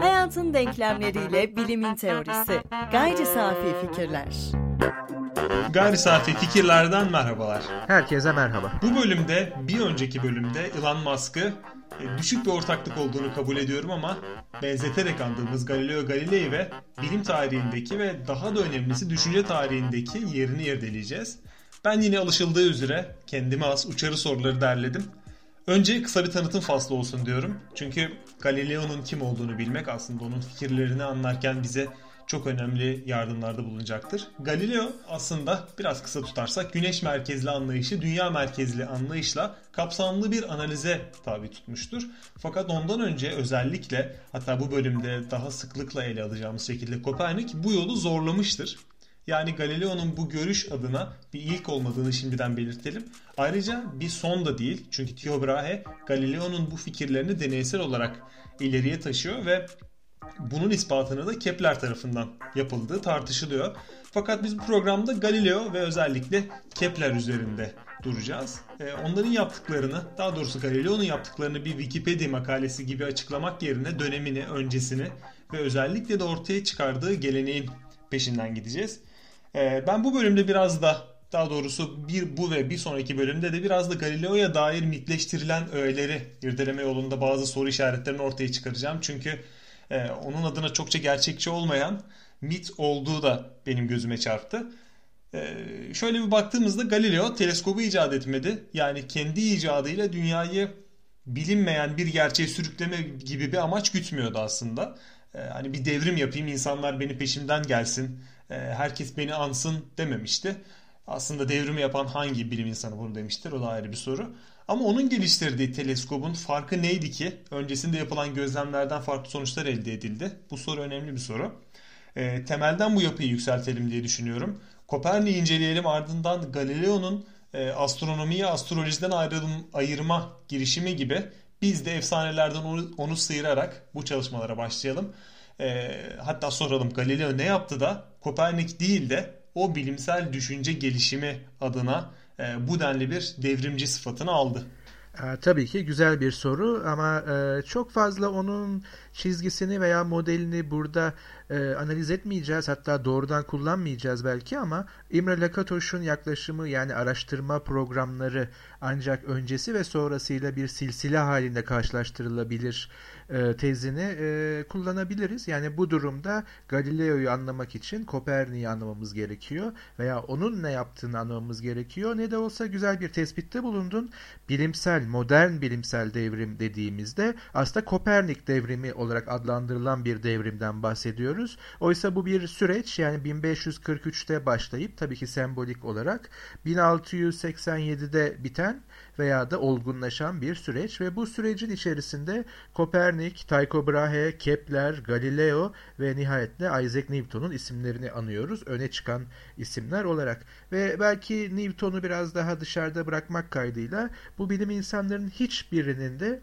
Hayatın denklemleriyle bilimin teorisi. Gayri safi fikirler. Gayri safi fikirlerden merhabalar. Herkese merhaba. Bu bölümde bir önceki bölümde Elon Musk'ı e, düşük bir ortaklık olduğunu kabul ediyorum ama benzeterek andığımız Galileo Galilei ve bilim tarihindeki ve daha da önemlisi düşünce tarihindeki yerini irdeleyeceğiz. Ben yine alışıldığı üzere kendime az uçarı soruları derledim. Önce kısa bir tanıtım faslı olsun diyorum. Çünkü Galileo'nun kim olduğunu bilmek aslında onun fikirlerini anlarken bize çok önemli yardımlarda bulunacaktır. Galileo aslında biraz kısa tutarsak güneş merkezli anlayışı dünya merkezli anlayışla kapsamlı bir analize tabi tutmuştur. Fakat ondan önce özellikle hatta bu bölümde daha sıklıkla ele alacağımız şekilde Kopernik bu yolu zorlamıştır. Yani Galileo'nun bu görüş adına bir ilk olmadığını şimdiden belirtelim. Ayrıca bir son da değil. Çünkü Tycho Brahe Galileo'nun bu fikirlerini deneysel olarak ileriye taşıyor ve bunun ispatını da Kepler tarafından yapıldığı tartışılıyor. Fakat biz bu programda Galileo ve özellikle Kepler üzerinde duracağız. Ee, onların yaptıklarını, daha doğrusu Galileo'nun yaptıklarını bir Wikipedia makalesi gibi açıklamak yerine dönemini, öncesini ve özellikle de ortaya çıkardığı geleneğin peşinden gideceğiz. Ee, ben bu bölümde biraz da daha doğrusu bir bu ve bir sonraki bölümde de biraz da Galileo'ya dair mitleştirilen öğeleri irdeleme yolunda bazı soru işaretlerini ortaya çıkaracağım. Çünkü e, onun adına çokça gerçekçi olmayan mit olduğu da benim gözüme çarptı. E, şöyle bir baktığımızda Galileo teleskobu icat etmedi. Yani kendi icadıyla dünyayı bilinmeyen bir gerçeğe sürükleme gibi bir amaç gütmüyordu aslında. E, hani bir devrim yapayım, insanlar beni peşimden gelsin, e, herkes beni ansın dememişti. Aslında devrimi yapan hangi bilim insanı bunu demiştir o da ayrı bir soru. Ama onun geliştirdiği teleskobun farkı neydi ki? Öncesinde yapılan gözlemlerden farklı sonuçlar elde edildi. Bu soru önemli bir soru. E, temelden bu yapıyı yükseltelim diye düşünüyorum. Kopernik'i inceleyelim ardından Galileo'nun e, astronomiyi astrolojiden ayrılım, ayırma girişimi gibi biz de efsanelerden onu, onu sıyırarak bu çalışmalara başlayalım. E, hatta soralım Galileo ne yaptı da Kopernik değil de o bilimsel düşünce gelişimi adına e, bu denli bir devrimci sıfatını aldı. E, tabii ki güzel bir soru ama e, çok fazla onun çizgisini veya modelini burada e, analiz etmeyeceğiz hatta doğrudan kullanmayacağız belki ama İmre Lakatoş'un yaklaşımı yani araştırma programları ancak öncesi ve sonrasıyla bir silsile halinde karşılaştırılabilir e, tezini e, kullanabiliriz. Yani bu durumda Galileo'yu anlamak için Kopernik'i anlamamız gerekiyor veya onun ne yaptığını anlamamız gerekiyor. Ne de olsa güzel bir tespitte bulundun. Bilimsel, modern bilimsel devrim dediğimizde aslında Kopernik devrimi olarak adlandırılan bir devrimden bahsediyoruz. Oysa bu bir süreç yani 1543'te başlayıp tabii ki sembolik olarak 1687'de biten veya da olgunlaşan bir süreç ve bu sürecin içerisinde Kopernik, Tycho Brahe, Kepler, Galileo ve nihayetle Isaac Newton'un isimlerini anıyoruz. Öne çıkan isimler olarak ve belki Newton'u biraz daha dışarıda bırakmak kaydıyla bu bilim insanlarının hiçbirinin de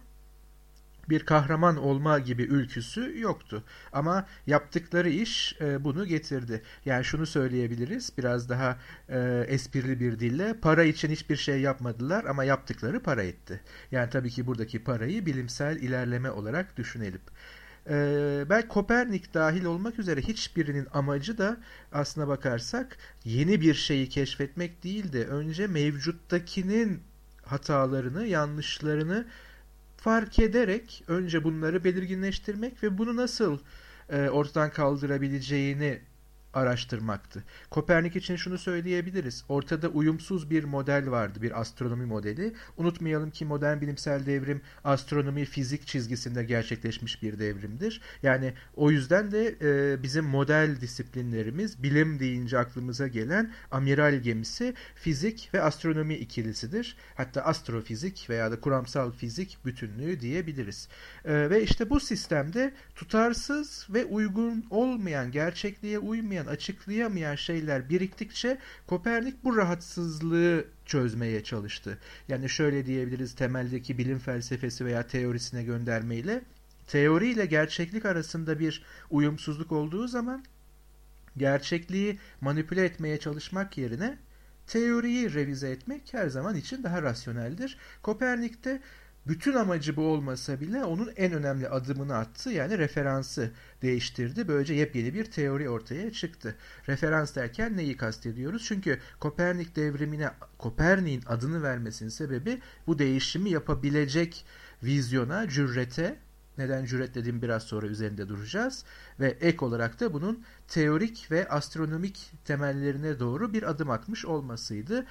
bir kahraman olma gibi ülküsü yoktu. Ama yaptıkları iş e, bunu getirdi. Yani şunu söyleyebiliriz biraz daha e, esprili bir dille para için hiçbir şey yapmadılar ama yaptıkları para etti. Yani tabii ki buradaki parayı bilimsel ilerleme olarak düşünelim. Ee, belki Kopernik dahil olmak üzere hiçbirinin amacı da aslına bakarsak yeni bir şeyi keşfetmek değildi. Önce mevcuttakinin hatalarını, yanlışlarını fark ederek önce bunları belirginleştirmek ve bunu nasıl e, ortadan kaldırabileceğini araştırmaktı. Kopernik için şunu söyleyebiliriz. Ortada uyumsuz bir model vardı, bir astronomi modeli. Unutmayalım ki modern bilimsel devrim astronomi fizik çizgisinde gerçekleşmiş bir devrimdir. Yani o yüzden de e, bizim model disiplinlerimiz bilim deyince aklımıza gelen amiral gemisi fizik ve astronomi ikilisidir. Hatta astrofizik veya da kuramsal fizik bütünlüğü diyebiliriz. E, ve işte bu sistemde tutarsız ve uygun olmayan, gerçekliğe uymayan anlatamayan, açıklayamayan şeyler biriktikçe Kopernik bu rahatsızlığı çözmeye çalıştı. Yani şöyle diyebiliriz temeldeki bilim felsefesi veya teorisine göndermeyle teori ile gerçeklik arasında bir uyumsuzluk olduğu zaman gerçekliği manipüle etmeye çalışmak yerine teoriyi revize etmek her zaman için daha rasyoneldir. Kopernik'te bütün amacı bu olmasa bile onun en önemli adımını attı. Yani referansı değiştirdi. Böylece yepyeni bir teori ortaya çıktı. Referans derken neyi kastediyoruz? Çünkü Kopernik devrimine Kopernik'in adını vermesinin sebebi bu değişimi yapabilecek vizyona, cürrete neden cüret dediğim biraz sonra üzerinde duracağız. Ve ek olarak da bunun teorik ve astronomik temellerine doğru bir adım atmış olmasıydı.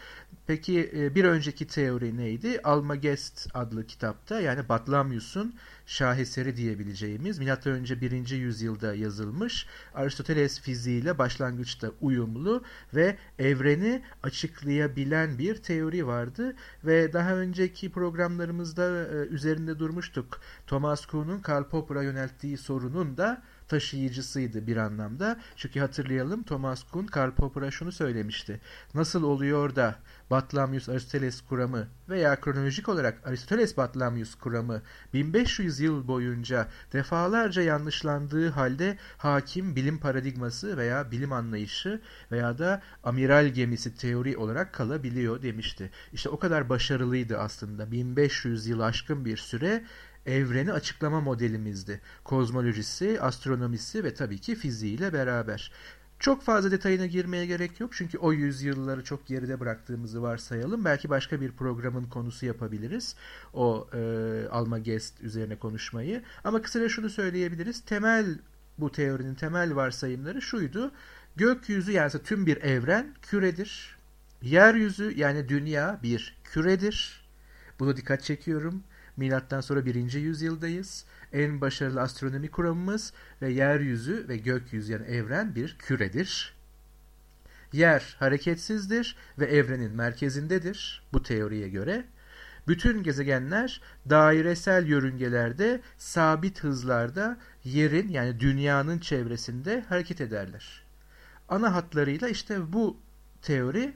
Peki e, bir önceki teori neydi? Almagest adlı kitapta yani Batlamyus'un şaheseri diyebileceğimiz önce 1. yüzyılda yazılmış Aristoteles fiziğiyle başlangıçta uyumlu ve evreni açıklayabilen bir teori vardı ve daha önceki programlarımızda e, üzerinde durmuştuk. Thomas Kuhn'un Karl Popper'a yönelttiği sorunun da taşıyıcısıydı bir anlamda. Çünkü hatırlayalım Thomas Kuhn Karl Popper'a şunu söylemişti. Nasıl oluyor da Batlamyus Aristoteles kuramı veya kronolojik olarak Aristoteles Batlamyus kuramı 1500 yıl boyunca defalarca yanlışlandığı halde hakim bilim paradigması veya bilim anlayışı veya da amiral gemisi teori olarak kalabiliyor demişti. İşte o kadar başarılıydı aslında 1500 yıl aşkın bir süre evreni açıklama modelimizdi. Kozmolojisi, astronomisi ve tabii ki fiziğiyle beraber. Çok fazla detayına girmeye gerek yok çünkü o yüzyılları çok geride bıraktığımızı varsayalım. Belki başka bir programın konusu yapabiliriz. O e, Alma üzerine konuşmayı. Ama kısaca şunu söyleyebiliriz. Temel bu teorinin temel varsayımları şuydu. Gökyüzü yani tüm bir evren küredir. Yeryüzü yani dünya bir küredir. Bunu dikkat çekiyorum. Milattan sonra birinci yüzyıldayız. En başarılı astronomi kuramımız ve yeryüzü ve gökyüzü yani evren bir küredir. Yer hareketsizdir ve evrenin merkezindedir bu teoriye göre. Bütün gezegenler dairesel yörüngelerde sabit hızlarda yerin yani dünyanın çevresinde hareket ederler. Ana hatlarıyla işte bu teori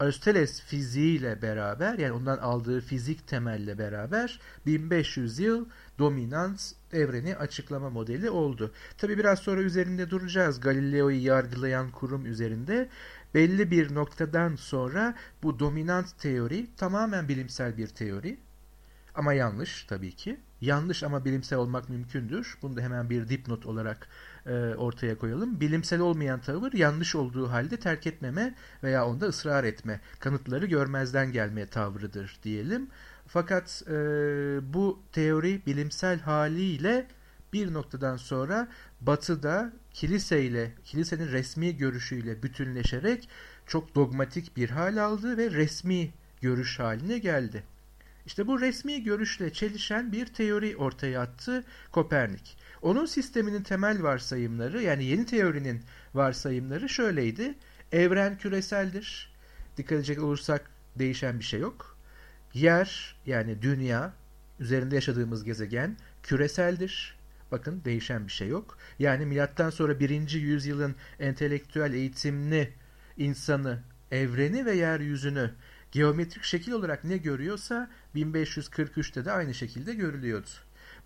Aristoteles fiziğiyle beraber yani ondan aldığı fizik temelle beraber 1500 yıl dominant evreni açıklama modeli oldu. Tabi biraz sonra üzerinde duracağız Galileo'yu yargılayan kurum üzerinde. Belli bir noktadan sonra bu dominant teori tamamen bilimsel bir teori. Ama yanlış tabii ki. Yanlış ama bilimsel olmak mümkündür. Bunu da hemen bir dipnot olarak ortaya koyalım. Bilimsel olmayan tavır yanlış olduğu halde terk etmeme veya onda ısrar etme, kanıtları görmezden gelme tavrıdır diyelim. Fakat e, bu teori bilimsel haliyle bir noktadan sonra batıda kiliseyle, kilisenin resmi görüşüyle bütünleşerek çok dogmatik bir hal aldı ve resmi görüş haline geldi. İşte bu resmi görüşle çelişen bir teori ortaya attı Kopernik. Onun sisteminin temel varsayımları yani yeni teorinin varsayımları şöyleydi. Evren küreseldir. Dikkat edecek olursak değişen bir şey yok. Yer yani dünya üzerinde yaşadığımız gezegen küreseldir. Bakın değişen bir şey yok. Yani milattan sonra birinci yüzyılın entelektüel eğitimli insanı, evreni ve yeryüzünü geometrik şekil olarak ne görüyorsa 1543'te de aynı şekilde görülüyordu.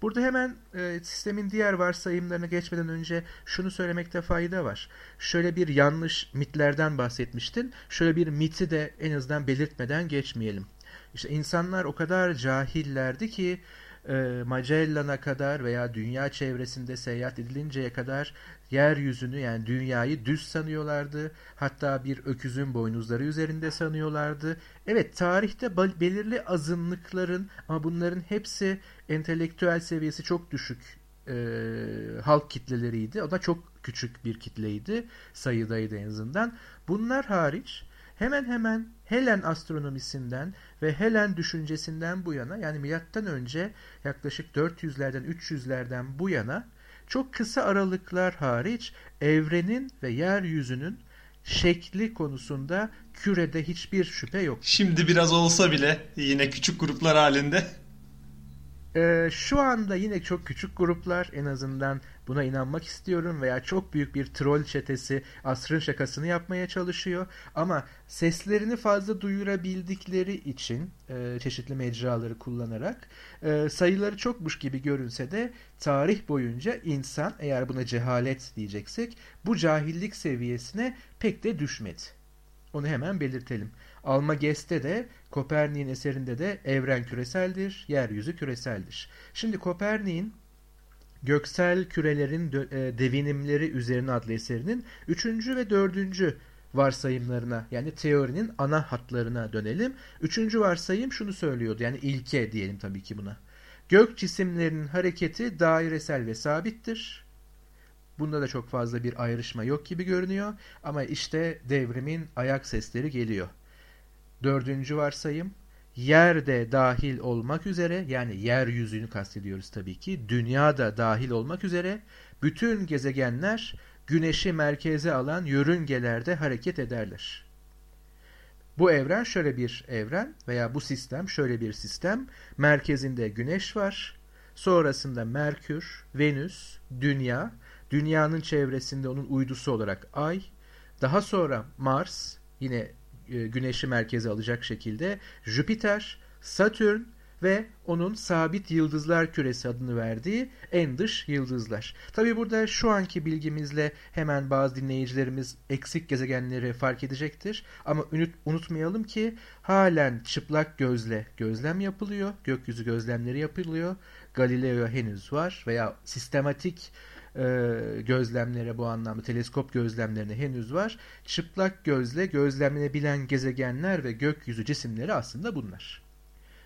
Burada hemen e, sistemin diğer varsayımlarına geçmeden önce şunu söylemekte fayda var. Şöyle bir yanlış mitlerden bahsetmiştin. Şöyle bir miti de en azından belirtmeden geçmeyelim. İşte insanlar o kadar cahillerdi ki e, Magellan'a kadar veya dünya çevresinde seyahat edilinceye kadar yeryüzünü yani dünyayı düz sanıyorlardı. Hatta bir öküzün boynuzları üzerinde sanıyorlardı. Evet tarihte belirli azınlıkların ama bunların hepsi entelektüel seviyesi çok düşük e, halk kitleleriydi. O da çok küçük bir kitleydi. Sayıdaydı en azından. Bunlar hariç hemen hemen Helen astronomisinden ve Helen düşüncesinden bu yana yani milattan önce yaklaşık 400'lerden 300'lerden bu yana çok kısa aralıklar hariç evrenin ve yeryüzünün şekli konusunda kürede hiçbir şüphe yok. Şimdi biraz olsa bile yine küçük gruplar halinde ee, şu anda yine çok küçük gruplar en azından buna inanmak istiyorum veya çok büyük bir troll çetesi asrın şakasını yapmaya çalışıyor. Ama seslerini fazla duyurabildikleri için e, çeşitli mecraları kullanarak e, sayıları çokmuş gibi görünse de tarih boyunca insan eğer buna cehalet diyeceksek bu cahillik seviyesine pek de düşmedi. Onu hemen belirtelim. Almagest'te de Kopernik'in eserinde de evren küreseldir, yeryüzü küreseldir. Şimdi Kopernik'in Göksel Kürelerin e, Devinimleri Üzerine adlı eserinin 3. ve 4. varsayımlarına yani teorinin ana hatlarına dönelim. Üçüncü varsayım şunu söylüyordu yani ilke diyelim tabii ki buna. Gök cisimlerinin hareketi dairesel ve sabittir. Bunda da çok fazla bir ayrışma yok gibi görünüyor ama işte devrimin ayak sesleri geliyor. Dördüncü varsayım yer de dahil olmak üzere yani yeryüzünü kastediyoruz tabii ki dünya da dahil olmak üzere bütün gezegenler güneşi merkeze alan yörüngelerde hareket ederler. Bu evren şöyle bir evren veya bu sistem şöyle bir sistem. Merkezinde güneş var. Sonrasında Merkür, Venüs, Dünya, Dünyanın çevresinde onun uydusu olarak Ay, daha sonra Mars, yine güneşi merkeze alacak şekilde Jüpiter, Satürn ve onun sabit yıldızlar küresi adını verdiği en dış yıldızlar. Tabi burada şu anki bilgimizle hemen bazı dinleyicilerimiz eksik gezegenleri fark edecektir. Ama unutmayalım ki halen çıplak gözle gözlem yapılıyor. Gökyüzü gözlemleri yapılıyor. Galileo henüz var veya sistematik e, gözlemlere bu anlamda teleskop gözlemlerine henüz var. Çıplak gözle gözlemlenebilen gezegenler ve gökyüzü cisimleri aslında bunlar.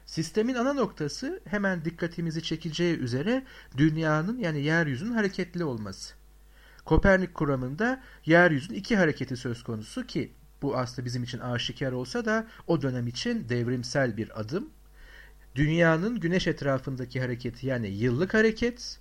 Sistemin ana noktası hemen dikkatimizi çekeceği üzere dünyanın yani yeryüzünün hareketli olması. Kopernik kuramında yeryüzünün iki hareketi söz konusu ki bu aslında bizim için aşikar olsa da o dönem için devrimsel bir adım. Dünyanın güneş etrafındaki hareketi yani yıllık hareket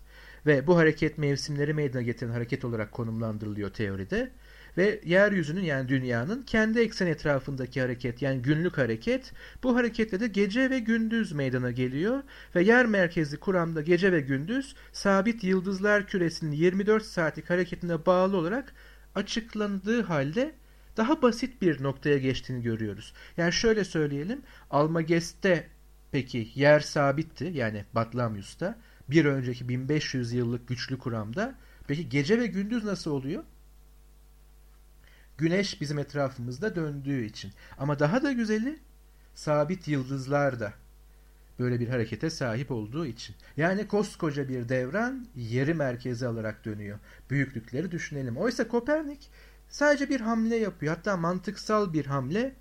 ve bu hareket mevsimleri meydana getiren hareket olarak konumlandırılıyor teoride. Ve yeryüzünün yani dünyanın kendi eksen etrafındaki hareket yani günlük hareket bu hareketle de gece ve gündüz meydana geliyor ve yer merkezli kuramda gece ve gündüz sabit yıldızlar küresinin 24 saatlik hareketine bağlı olarak açıklandığı halde daha basit bir noktaya geçtiğini görüyoruz. Yani şöyle söyleyelim Almagest'te peki yer sabitti yani Batlamyus'ta bir önceki 1500 yıllık güçlü kuramda. Peki gece ve gündüz nasıl oluyor? Güneş bizim etrafımızda döndüğü için. Ama daha da güzeli sabit yıldızlar da böyle bir harekete sahip olduğu için. Yani koskoca bir devran yeri merkeze alarak dönüyor. Büyüklükleri düşünelim. Oysa Kopernik sadece bir hamle yapıyor. Hatta mantıksal bir hamle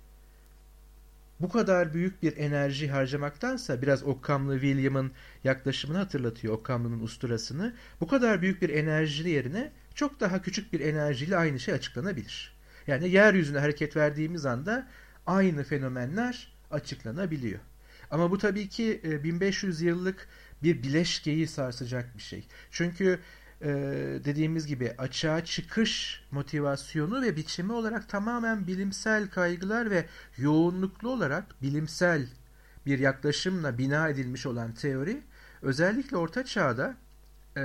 bu kadar büyük bir enerji harcamaktansa biraz Occam'lı William'ın yaklaşımını hatırlatıyor Occam'lının usturasını. Bu kadar büyük bir enerji yerine çok daha küçük bir enerjiyle aynı şey açıklanabilir. Yani yeryüzüne hareket verdiğimiz anda aynı fenomenler açıklanabiliyor. Ama bu tabii ki 1500 e, yıllık bir bileşkeyi sarsacak bir şey. Çünkü e, dediğimiz gibi açığa çıkış motivasyonu ve biçimi olarak tamamen bilimsel kaygılar ve yoğunluklu olarak bilimsel bir yaklaşımla bina edilmiş olan teori özellikle Orta Çağ'da e,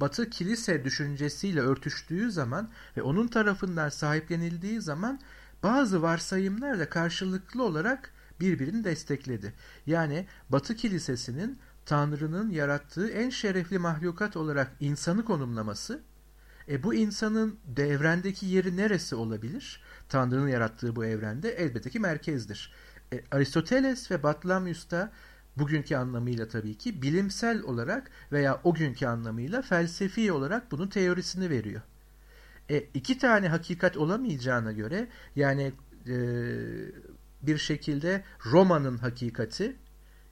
Batı kilise düşüncesiyle örtüştüğü zaman ve onun tarafından sahiplenildiği zaman bazı varsayımlarla karşılıklı olarak birbirini destekledi. Yani Batı kilisesinin Tanrı'nın yarattığı en şerefli mahlukat olarak insanı konumlaması, e bu insanın de evrendeki yeri neresi olabilir? Tanrı'nın yarattığı bu evrende elbette ki merkezdir. E, Aristoteles ve Batlamyus da bugünkü anlamıyla tabii ki bilimsel olarak veya o günkü anlamıyla felsefi olarak bunun teorisini veriyor. E, iki tane hakikat olamayacağına göre yani e, bir şekilde Roma'nın hakikati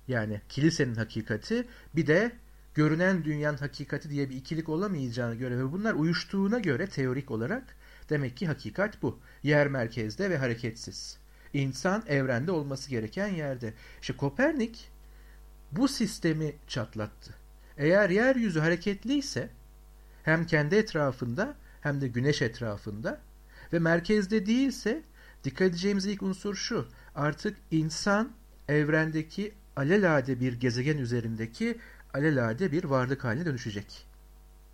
yani kilisenin hakikati bir de görünen dünyanın hakikati diye bir ikilik olamayacağına göre ve bunlar uyuştuğuna göre teorik olarak demek ki hakikat bu. Yer merkezde ve hareketsiz. İnsan evrende olması gereken yerde. İşte Kopernik bu sistemi çatlattı. Eğer yeryüzü hareketliyse hem kendi etrafında hem de güneş etrafında ve merkezde değilse dikkat edeceğimiz ilk unsur şu. Artık insan evrendeki alelade bir gezegen üzerindeki alelade bir varlık haline dönüşecek.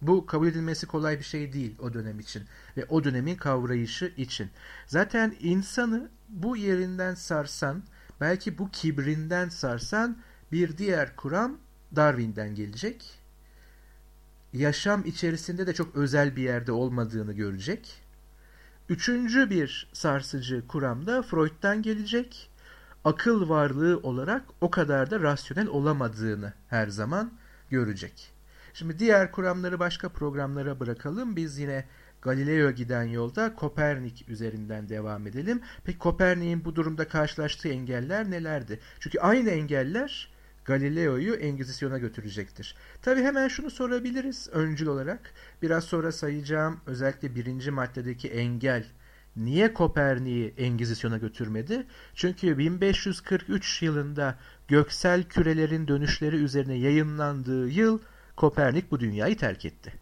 Bu kabul edilmesi kolay bir şey değil o dönem için ve o dönemin kavrayışı için. Zaten insanı bu yerinden sarsan, belki bu kibrinden sarsan bir diğer kuram Darwin'den gelecek. Yaşam içerisinde de çok özel bir yerde olmadığını görecek. Üçüncü bir sarsıcı kuram da Freud'dan gelecek. Akıl varlığı olarak o kadar da rasyonel olamadığını her zaman görecek. Şimdi diğer kuramları başka programlara bırakalım. Biz yine Galileo giden yolda Kopernik üzerinden devam edelim. Peki Kopernik'in bu durumda karşılaştığı engeller nelerdi? Çünkü aynı engeller Galileo'yu Engizisyon'a götürecektir. Tabi hemen şunu sorabiliriz öncül olarak. Biraz sonra sayacağım özellikle birinci maddedeki engel niye Kopernik'i Engizisyon'a götürmedi? Çünkü 1543 yılında göksel kürelerin dönüşleri üzerine yayınlandığı yıl Kopernik bu dünyayı terk etti.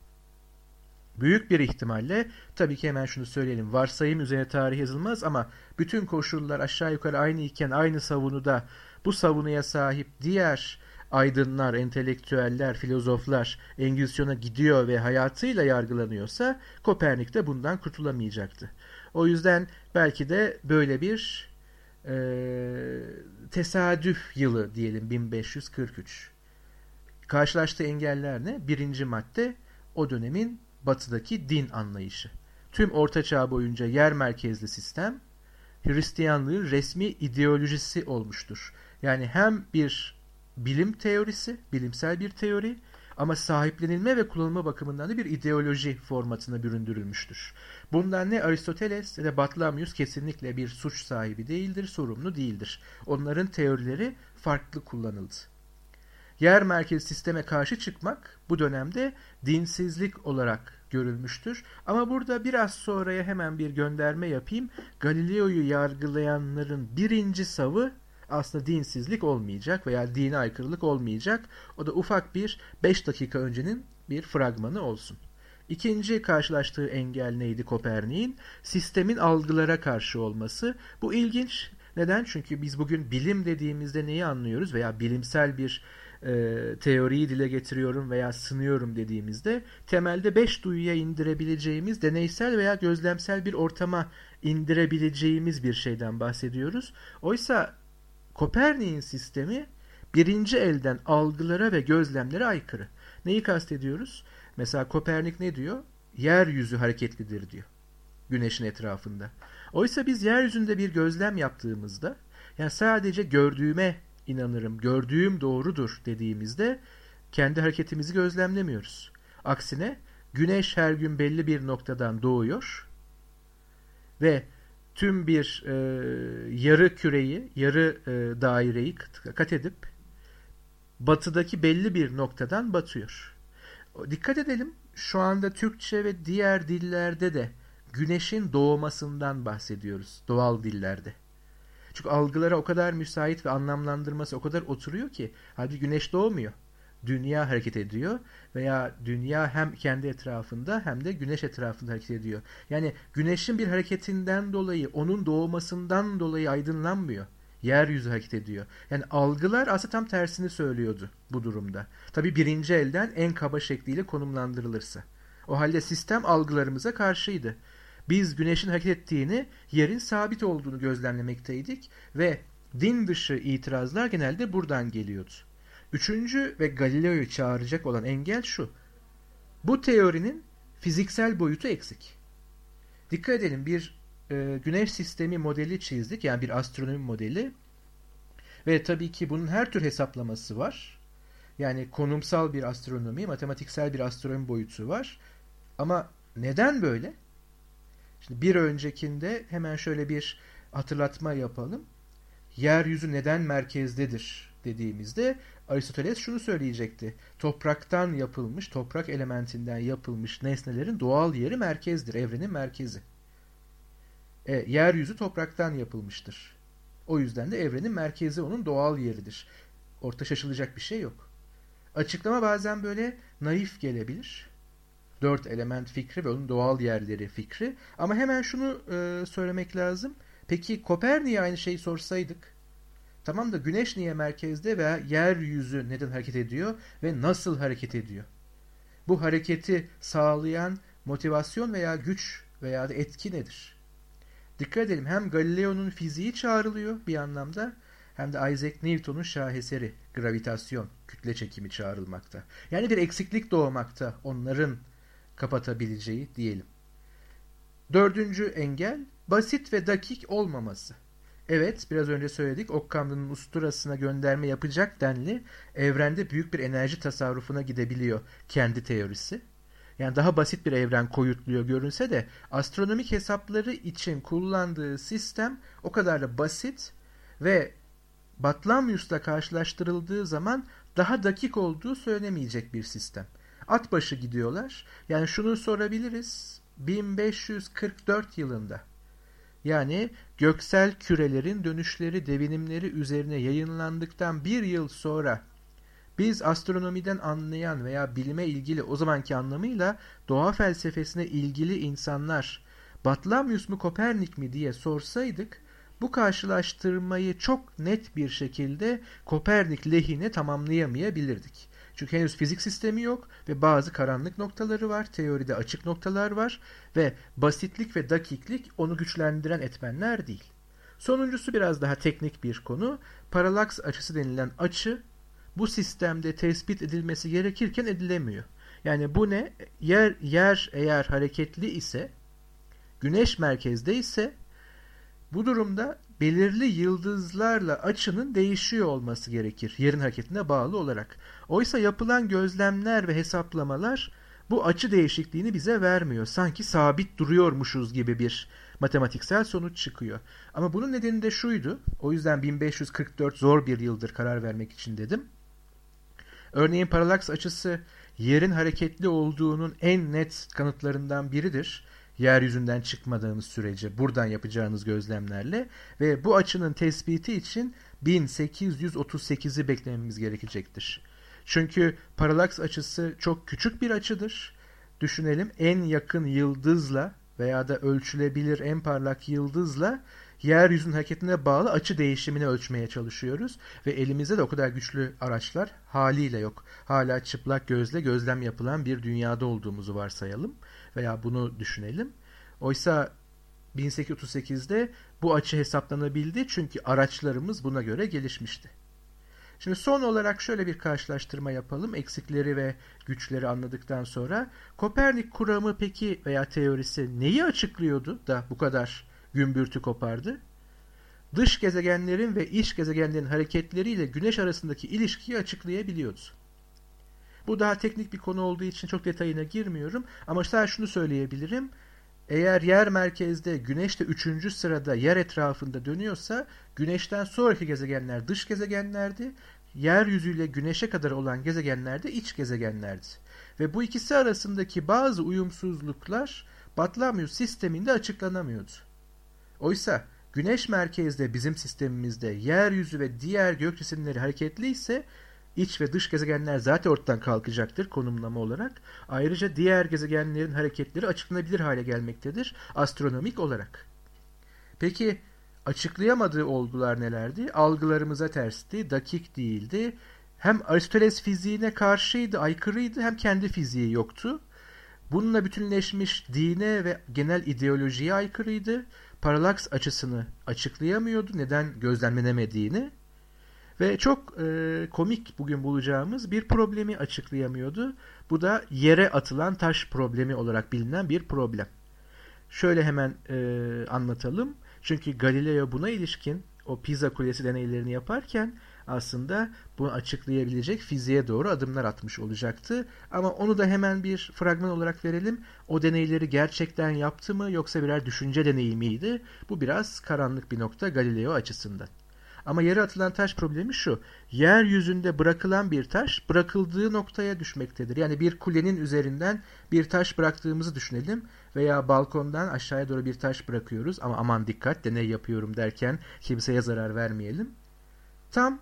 Büyük bir ihtimalle tabii ki hemen şunu söyleyelim varsayım üzerine tarih yazılmaz ama bütün koşullar aşağı yukarı aynı iken aynı savunuda bu savunuya sahip diğer aydınlar, entelektüeller, filozoflar Engizisyon'a gidiyor ve hayatıyla yargılanıyorsa Kopernik de bundan kurtulamayacaktı. O yüzden belki de böyle bir e, tesadüf yılı diyelim 1543. Karşılaştığı engeller ne? Birinci madde o dönemin batıdaki din anlayışı. Tüm Orta Çağ boyunca yer merkezli sistem Hristiyanlığın resmi ideolojisi olmuştur. Yani hem bir bilim teorisi, bilimsel bir teori ama sahiplenilme ve kullanılma bakımından da bir ideoloji formatına büründürülmüştür. Bundan ne Aristoteles ne de Batlamyus kesinlikle bir suç sahibi değildir, sorumlu değildir. Onların teorileri farklı kullanıldı. Yer merkezi sisteme karşı çıkmak bu dönemde dinsizlik olarak görülmüştür. Ama burada biraz sonraya hemen bir gönderme yapayım. Galileo'yu yargılayanların birinci savı aslında dinsizlik olmayacak veya dine aykırılık olmayacak. O da ufak bir 5 dakika öncenin bir fragmanı olsun. İkinci karşılaştığı engel neydi Kopernik'in? Sistemin algılara karşı olması. Bu ilginç. Neden? Çünkü biz bugün bilim dediğimizde neyi anlıyoruz veya bilimsel bir e, teoriyi dile getiriyorum veya sınıyorum dediğimizde temelde beş duyuya indirebileceğimiz deneysel veya gözlemsel bir ortama indirebileceğimiz bir şeyden bahsediyoruz. Oysa Kopernik'in sistemi birinci elden algılara ve gözlemlere aykırı. Neyi kastediyoruz? Mesela Kopernik ne diyor? Yeryüzü hareketlidir diyor. Güneşin etrafında. Oysa biz yeryüzünde bir gözlem yaptığımızda yani sadece gördüğüme inanırım, gördüğüm doğrudur dediğimizde kendi hareketimizi gözlemlemiyoruz. Aksine güneş her gün belli bir noktadan doğuyor ve tüm bir e, yarı küreyi, yarı e, daireyi kat edip batıdaki belli bir noktadan batıyor. Dikkat edelim şu anda Türkçe ve diğer dillerde de güneşin doğmasından bahsediyoruz doğal dillerde. Çünkü algılara o kadar müsait ve anlamlandırması o kadar oturuyor ki halbuki güneş doğmuyor. Dünya hareket ediyor veya dünya hem kendi etrafında hem de güneş etrafında hareket ediyor. Yani güneşin bir hareketinden dolayı onun doğmasından dolayı aydınlanmıyor. Yeryüzü hareket ediyor. Yani algılar aslında tam tersini söylüyordu bu durumda. Tabi birinci elden en kaba şekliyle konumlandırılırsa. O halde sistem algılarımıza karşıydı. Biz güneşin hareket ettiğini, yerin sabit olduğunu gözlemlemekteydik ve din dışı itirazlar genelde buradan geliyordu. Üçüncü ve Galileo'yu çağıracak olan engel şu. Bu teorinin fiziksel boyutu eksik. Dikkat edelim bir e, güneş sistemi modeli çizdik yani bir astronomi modeli ve tabii ki bunun her tür hesaplaması var. Yani konumsal bir astronomi, matematiksel bir astronomi boyutu var. Ama neden böyle? Şimdi bir öncekinde hemen şöyle bir hatırlatma yapalım. Yeryüzü neden merkezdedir dediğimizde Aristoteles şunu söyleyecekti. Topraktan yapılmış, toprak elementinden yapılmış nesnelerin doğal yeri merkezdir, evrenin merkezi. E, yeryüzü topraktan yapılmıştır. O yüzden de evrenin merkezi onun doğal yeridir. Orta şaşılacak bir şey yok. Açıklama bazen böyle naif gelebilir dört element fikri ve onun doğal yerleri fikri. Ama hemen şunu e, söylemek lazım. Peki Kopernik'e aynı şeyi sorsaydık tamam da güneş niye merkezde veya yeryüzü neden hareket ediyor ve nasıl hareket ediyor? Bu hareketi sağlayan motivasyon veya güç veya da etki nedir? Dikkat edelim hem Galileo'nun fiziği çağrılıyor bir anlamda hem de Isaac Newton'un şaheseri gravitasyon, kütle çekimi çağrılmakta. Yani bir eksiklik doğmakta onların kapatabileceği diyelim. Dördüncü engel basit ve dakik olmaması. Evet biraz önce söyledik Occam'ın usturasına gönderme yapacak denli evrende büyük bir enerji tasarrufuna gidebiliyor kendi teorisi. Yani daha basit bir evren koyutluyor görünse de astronomik hesapları için kullandığı sistem o kadar da basit ve Batlamyus'la karşılaştırıldığı zaman daha dakik olduğu söylenemeyecek bir sistem. At başı gidiyorlar. Yani şunu sorabiliriz. 1544 yılında yani göksel kürelerin dönüşleri devinimleri üzerine yayınlandıktan bir yıl sonra biz astronomiden anlayan veya bilime ilgili o zamanki anlamıyla doğa felsefesine ilgili insanlar Batlamyus mu Kopernik mi diye sorsaydık bu karşılaştırmayı çok net bir şekilde Kopernik lehine tamamlayamayabilirdik. Çünkü henüz fizik sistemi yok ve bazı karanlık noktaları var, teoride açık noktalar var ve basitlik ve dakiklik onu güçlendiren etmenler değil. Sonuncusu biraz daha teknik bir konu. Paralaks açısı denilen açı bu sistemde tespit edilmesi gerekirken edilemiyor. Yani bu ne? Yer, yer eğer hareketli ise, güneş merkezde ise bu durumda belirli yıldızlarla açının değişiyor olması gerekir yerin hareketine bağlı olarak. Oysa yapılan gözlemler ve hesaplamalar bu açı değişikliğini bize vermiyor. Sanki sabit duruyormuşuz gibi bir matematiksel sonuç çıkıyor. Ama bunun nedeni de şuydu. O yüzden 1544 zor bir yıldır karar vermek için dedim. Örneğin paralaks açısı yerin hareketli olduğunun en net kanıtlarından biridir yeryüzünden çıkmadığınız sürece buradan yapacağınız gözlemlerle ve bu açının tespiti için 1838'i beklememiz gerekecektir. Çünkü paralaks açısı çok küçük bir açıdır. Düşünelim en yakın yıldızla veya da ölçülebilir en parlak yıldızla yeryüzünün hareketine bağlı açı değişimini ölçmeye çalışıyoruz ve elimizde de o kadar güçlü araçlar haliyle yok. Hala çıplak gözle gözlem yapılan bir dünyada olduğumuzu varsayalım veya bunu düşünelim. Oysa 1838'de bu açı hesaplanabildi çünkü araçlarımız buna göre gelişmişti. Şimdi son olarak şöyle bir karşılaştırma yapalım. Eksikleri ve güçleri anladıktan sonra Kopernik kuramı peki veya teorisi neyi açıklıyordu da bu kadar gümbürtü kopardı? Dış gezegenlerin ve iç gezegenlerin hareketleriyle güneş arasındaki ilişkiyi açıklayabiliyordu. Bu daha teknik bir konu olduğu için çok detayına girmiyorum ama sadece şunu söyleyebilirim. Eğer yer merkezde güneş de 3. sırada yer etrafında dönüyorsa güneşten sonraki gezegenler dış gezegenlerdi. Yeryüzüyle güneşe kadar olan gezegenler de iç gezegenlerdi. Ve bu ikisi arasındaki bazı uyumsuzluklar Batlamyus sisteminde açıklanamıyordu. Oysa güneş merkezde bizim sistemimizde yeryüzü ve diğer gök cisimleri hareketli ise iç ve dış gezegenler zaten ortadan kalkacaktır konumlama olarak. Ayrıca diğer gezegenlerin hareketleri açıklanabilir hale gelmektedir astronomik olarak. Peki açıklayamadığı olgular nelerdi? Algılarımıza tersti, dakik değildi. Hem Aristoteles fiziğine karşıydı, aykırıydı hem kendi fiziği yoktu. Bununla bütünleşmiş dine ve genel ideolojiye aykırıydı. Paralaks açısını açıklayamıyordu neden gözlemlenemediğini. Ve çok e, komik bugün bulacağımız bir problemi açıklayamıyordu. Bu da yere atılan taş problemi olarak bilinen bir problem. Şöyle hemen e, anlatalım. Çünkü Galileo buna ilişkin o Pisa Kulesi deneylerini yaparken aslında bunu açıklayabilecek fiziğe doğru adımlar atmış olacaktı. Ama onu da hemen bir fragman olarak verelim. O deneyleri gerçekten yaptı mı yoksa birer düşünce deneyi miydi? Bu biraz karanlık bir nokta Galileo açısından. Ama yere atılan taş problemi şu. Yeryüzünde bırakılan bir taş bırakıldığı noktaya düşmektedir. Yani bir kulenin üzerinden bir taş bıraktığımızı düşünelim veya balkondan aşağıya doğru bir taş bırakıyoruz ama aman dikkat deney yapıyorum derken kimseye zarar vermeyelim. Tam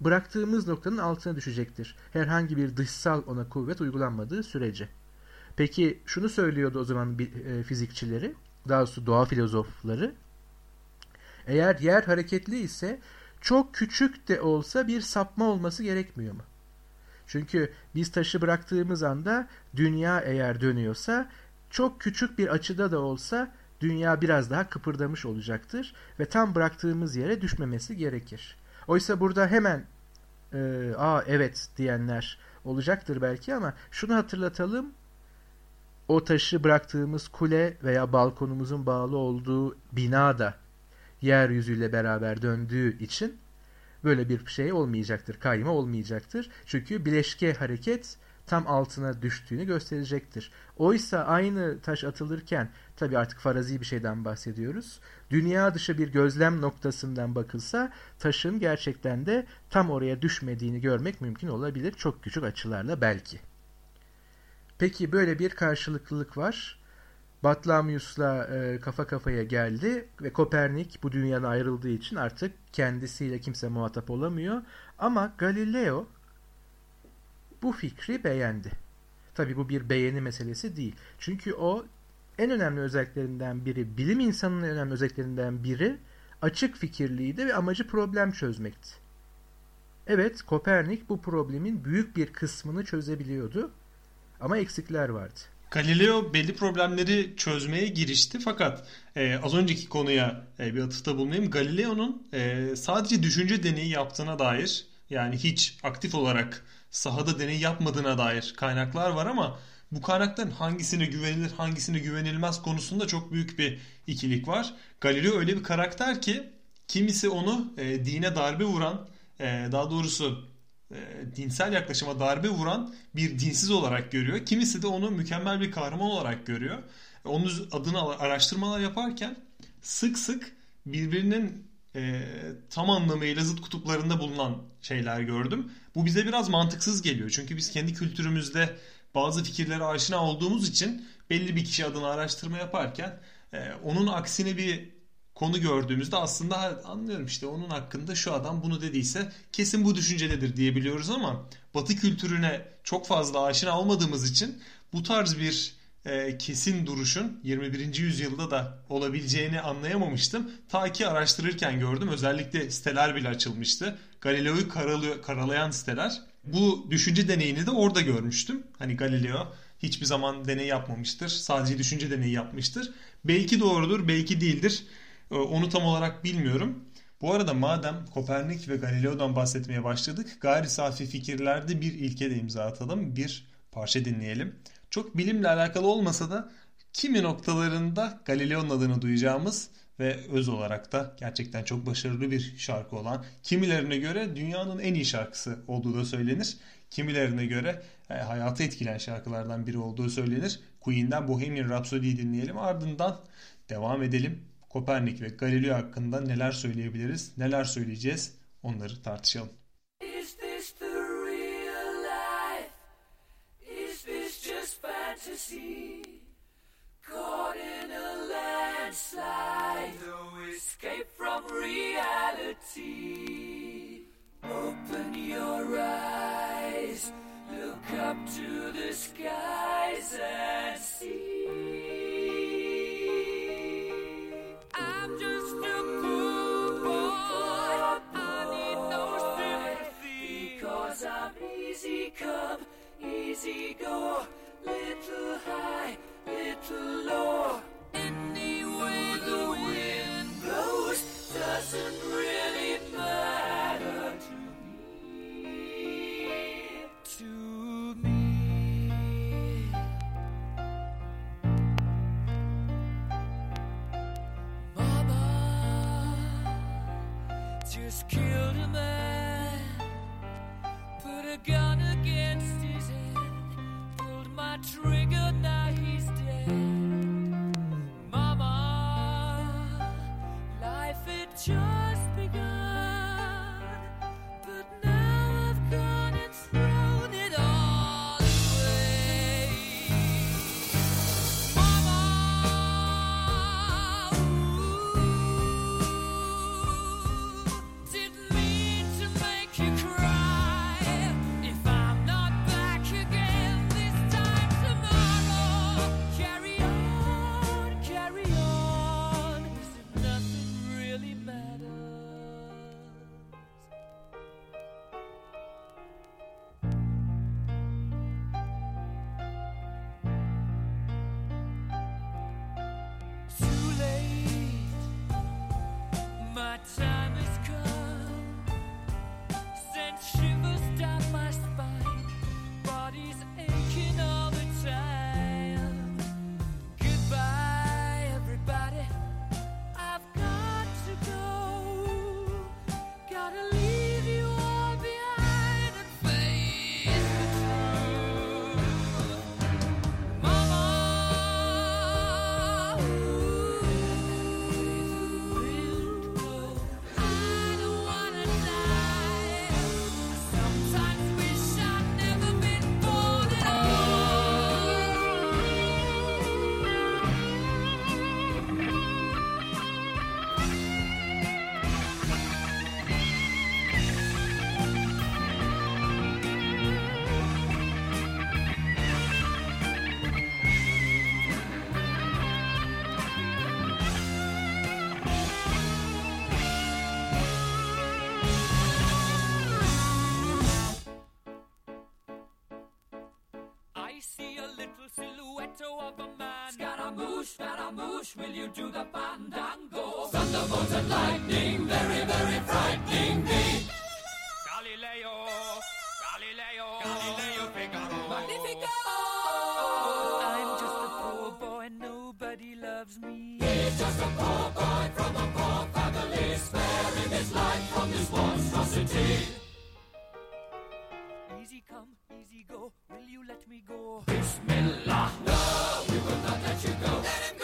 bıraktığımız noktanın altına düşecektir. Herhangi bir dışsal ona kuvvet uygulanmadığı sürece. Peki şunu söylüyordu o zaman e, fizikçileri, daha doğrusu doğa filozofları. Eğer yer hareketli ise çok küçük de olsa bir sapma olması gerekmiyor mu? Çünkü biz taşı bıraktığımız anda dünya eğer dönüyorsa çok küçük bir açıda da olsa dünya biraz daha kıpırdamış olacaktır ve tam bıraktığımız yere düşmemesi gerekir. Oysa burada hemen e, aa evet diyenler olacaktır belki ama şunu hatırlatalım. o taşı bıraktığımız kule veya balkonumuzun bağlı olduğu bina da yeryüzüyle beraber döndüğü için böyle bir şey olmayacaktır, kayma olmayacaktır. Çünkü bileşke hareket tam altına düştüğünü gösterecektir. Oysa aynı taş atılırken tabi artık farazi bir şeyden bahsediyoruz. Dünya dışı bir gözlem noktasından bakılsa taşın gerçekten de tam oraya düşmediğini görmek mümkün olabilir. Çok küçük açılarla belki. Peki böyle bir karşılıklılık var. Batlamyus'la e, kafa kafaya geldi ve Kopernik bu dünyadan ayrıldığı için artık kendisiyle kimse muhatap olamıyor. Ama Galileo bu fikri beğendi. Tabi bu bir beğeni meselesi değil. Çünkü o en önemli özelliklerinden biri, bilim insanının en önemli özelliklerinden biri açık fikirliydi ve amacı problem çözmekti. Evet, Kopernik bu problemin büyük bir kısmını çözebiliyordu ama eksikler vardı. Galileo belli problemleri çözmeye girişti fakat e, az önceki konuya e, bir atıfta bulunayım. Galileo'nun e, sadece düşünce deneyi yaptığına dair yani hiç aktif olarak sahada deney yapmadığına dair kaynaklar var ama bu kaynakların hangisine güvenilir hangisine güvenilmez konusunda çok büyük bir ikilik var. Galileo öyle bir karakter ki kimisi onu e, dine darbe vuran e, daha doğrusu e, dinsel yaklaşıma darbe vuran bir dinsiz olarak görüyor. Kimisi de onu mükemmel bir kahraman olarak görüyor. Onun adına araştırmalar yaparken sık sık birbirinin e, tam anlamıyla zıt kutuplarında bulunan şeyler gördüm. Bu bize biraz mantıksız geliyor. Çünkü biz kendi kültürümüzde bazı fikirlere aşina olduğumuz için belli bir kişi adına araştırma yaparken e, onun aksine bir konu gördüğümüzde aslında anlıyorum işte onun hakkında şu adam bunu dediyse kesin bu düşüncededir diyebiliyoruz ama Batı kültürüne çok fazla aşina olmadığımız için bu tarz bir e, kesin duruşun 21. yüzyılda da olabileceğini anlayamamıştım. Ta ki araştırırken gördüm. Özellikle siteler bile açılmıştı. Galileo'yu karalayan siteler. Bu düşünce deneyini de orada görmüştüm. Hani Galileo hiçbir zaman deney yapmamıştır. Sadece düşünce deneyi yapmıştır. Belki doğrudur, belki değildir. E, onu tam olarak bilmiyorum. Bu arada madem Kopernik ve Galileo'dan bahsetmeye başladık, gayri safi fikirlerde bir ilke de imza atalım, bir parça dinleyelim. Çok bilimle alakalı olmasa da kimi noktalarında Galileo'nun adını duyacağımız ve öz olarak da gerçekten çok başarılı bir şarkı olan kimilerine göre dünyanın en iyi şarkısı olduğu da söylenir. Kimilerine göre e, hayatı etkileyen şarkılardan biri olduğu söylenir. Queen'den Bohemian Rhapsody'yi dinleyelim ardından devam edelim. Kopernik ve Galileo hakkında neler söyleyebiliriz, neler söyleyeceğiz onları tartışalım. Scaramouche, will you do the fandango? Thunderbolt and lightning, very, very frightening me. Galileo, Galileo, Galileo Figaro. Magnifico! I'm just a poor boy, nobody loves me. He's just a poor boy from a poor family, sparing his life from this monstrosity. Easy come, easy go, will you let me go? Bismillah, no, we will not let you go. Let him go!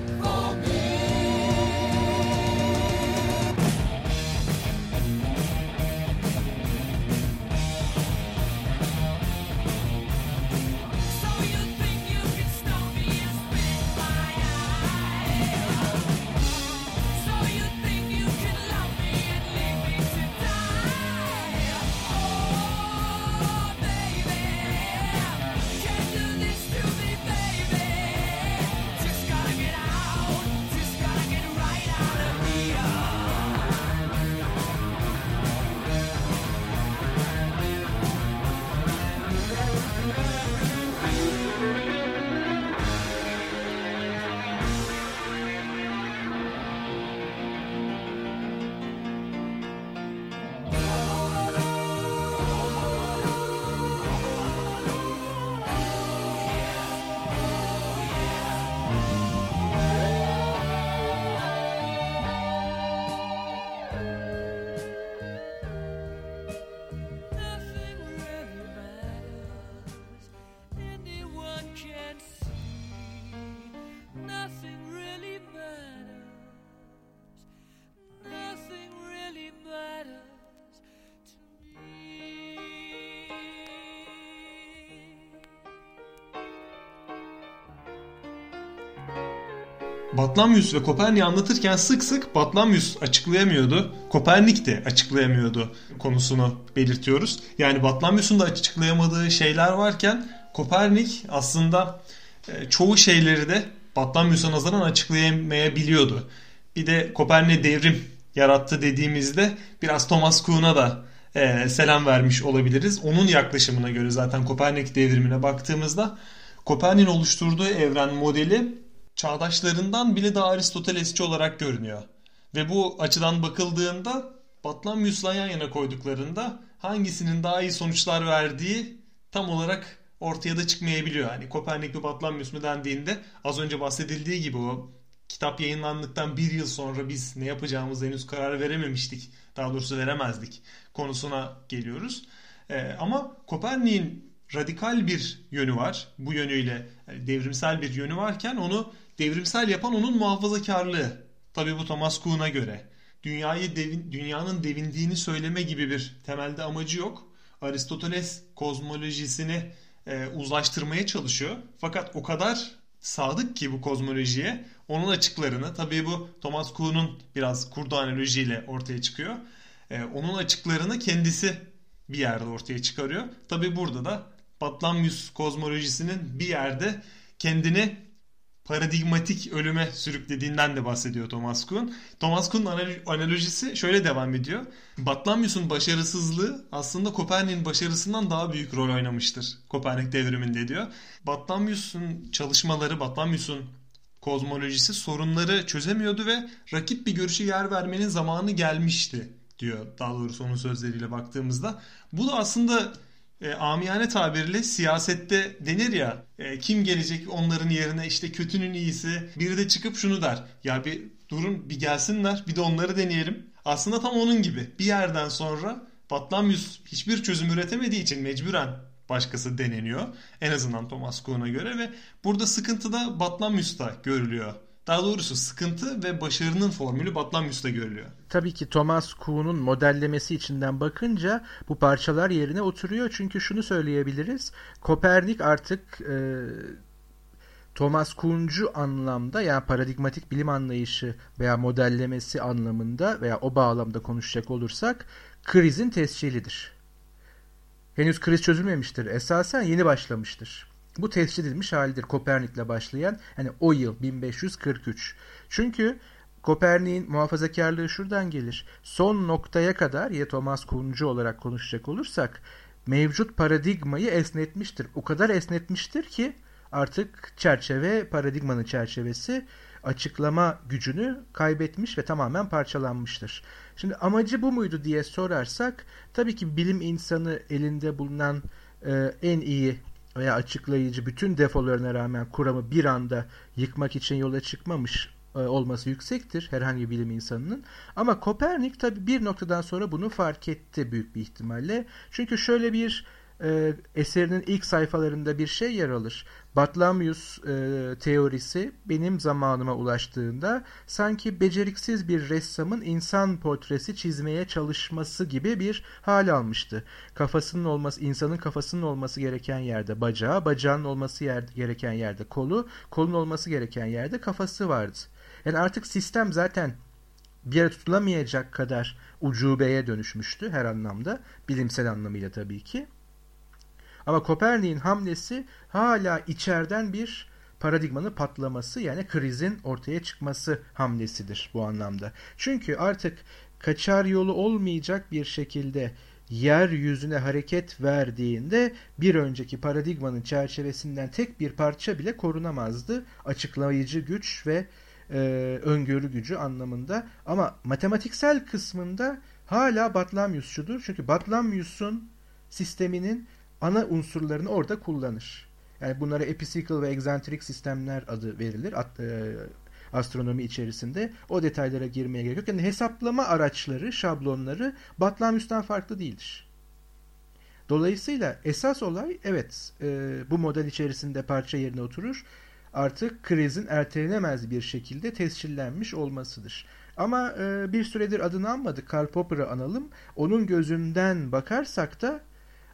Batlamyus ve Kopernik'i anlatırken sık sık Batlamyus açıklayamıyordu. Kopernik de açıklayamıyordu konusunu belirtiyoruz. Yani Batlamyus'un da açıklayamadığı şeyler varken Kopernik aslında e, çoğu şeyleri de Batlamyus'a nazaran açıklayamayabiliyordu. Bir de Kopernik devrim yarattı dediğimizde biraz Thomas Kuhn'a da e, selam vermiş olabiliriz. Onun yaklaşımına göre zaten Kopernik devrimine baktığımızda Kopernik'in oluşturduğu evren modeli çağdaşlarından bile daha Aristotelesçi olarak görünüyor. Ve bu açıdan bakıldığında Batlamyus'la yan yana koyduklarında hangisinin daha iyi sonuçlar verdiği tam olarak ortaya da çıkmayabiliyor. Yani Kopernik mi Batlamyus mu dendiğinde az önce bahsedildiği gibi o kitap yayınlandıktan bir yıl sonra biz ne yapacağımızı henüz karar verememiştik. Daha doğrusu veremezdik konusuna geliyoruz. Ee, ama Kopernik'in radikal bir yönü var. Bu yönüyle devrimsel bir yönü varken onu devrimsel yapan onun muhafazakarlığı. Tabii bu Thomas Kuhn'a göre. Dünyayı devin, dünyanın devindiğini söyleme gibi bir temelde amacı yok. Aristoteles kozmolojisini e, uzlaştırmaya çalışıyor. Fakat o kadar sadık ki bu kozmolojiye onun açıklarını tabii bu Thomas Kuhn'un biraz kurduğu analojiyle ortaya çıkıyor. E, onun açıklarını kendisi bir yerde ortaya çıkarıyor. Tabii burada da Batlamyus kozmolojisinin bir yerde kendini paradigmatik ölüme sürüklediğinden de bahsediyor Thomas Kuhn. Thomas Kuhn'un anal- analojisi şöyle devam ediyor. Batlamyus'un başarısızlığı aslında Kopernik'in başarısından daha büyük rol oynamıştır Kopernik devriminde diyor. Batlamyus'un çalışmaları, Batlamyus'un kozmolojisi sorunları çözemiyordu ve rakip bir görüşe yer vermenin zamanı gelmişti diyor daha doğrusu onun sözleriyle baktığımızda. Bu da aslında e, amiyane tabirle siyasette denir ya e, kim gelecek onların yerine işte kötünün iyisi biri de çıkıp şunu der ya bir durun bir gelsinler bir de onları deneyelim. Aslında tam onun gibi bir yerden sonra Batlamyus hiçbir çözüm üretemediği için mecburen başkası deneniyor. En azından Thomas Kuhn'a göre ve burada sıkıntı da Batlamyus'ta görülüyor. Daha doğrusu sıkıntı ve başarının formülü Batlamyus'ta görülüyor. Tabii ki Thomas Kuhn'un modellemesi içinden bakınca bu parçalar yerine oturuyor. Çünkü şunu söyleyebiliriz. Kopernik artık e, Thomas Kuhn'cu anlamda yani paradigmatik bilim anlayışı veya modellemesi anlamında veya o bağlamda konuşacak olursak krizin tescilidir. Henüz kriz çözülmemiştir. Esasen yeni başlamıştır. Bu tescil edilmiş halidir Kopernik'le başlayan yani o yıl 1543. Çünkü Kopernik'in muhafazakarlığı şuradan gelir. Son noktaya kadar ya Thomas Kuhn'cu olarak konuşacak olursak mevcut paradigmayı esnetmiştir. O kadar esnetmiştir ki artık çerçeve, paradigmanın çerçevesi açıklama gücünü kaybetmiş ve tamamen parçalanmıştır. Şimdi amacı bu muydu diye sorarsak tabii ki bilim insanı elinde bulunan e, en iyi veya açıklayıcı bütün defolarına rağmen kuramı bir anda yıkmak için yola çıkmamış e, olması yüksektir herhangi bilim insanının. Ama Kopernik tabi bir noktadan sonra bunu fark etti büyük bir ihtimalle. Çünkü şöyle bir e, eserinin ilk sayfalarında bir şey yer alır. Batlamyus e, teorisi benim zamanıma ulaştığında sanki beceriksiz bir ressamın insan portresi çizmeye çalışması gibi bir hal almıştı. Kafasının olması, insanın kafasının olması gereken yerde bacağı, bacağının olması yer, gereken yerde kolu, kolun olması gereken yerde kafası vardı. Yani artık sistem zaten bir yere tutulamayacak kadar ucubeye dönüşmüştü her anlamda. Bilimsel anlamıyla tabii ki. Ama Kopernik'in hamlesi hala içeriden bir paradigmanın patlaması yani krizin ortaya çıkması hamlesidir bu anlamda. Çünkü artık kaçar yolu olmayacak bir şekilde yeryüzüne hareket verdiğinde bir önceki paradigmanın çerçevesinden tek bir parça bile korunamazdı. Açıklayıcı güç ve e, öngörü gücü anlamında. Ama matematiksel kısmında hala Batlamyusçudur. Çünkü Batlamyus'un sisteminin ana unsurlarını orada kullanır. Yani bunlara episikal ve egzantrik sistemler adı verilir e, astronomi içerisinde. O detaylara girmeye gerek yok. Yani hesaplama araçları, şablonları Batlamyus'tan farklı değildir. Dolayısıyla esas olay evet e, bu model içerisinde parça yerine oturur. Artık krizin ertelenemez bir şekilde tescillenmiş olmasıdır. Ama e, bir süredir adını anmadık. Karl Popper'ı analım. Onun gözünden bakarsak da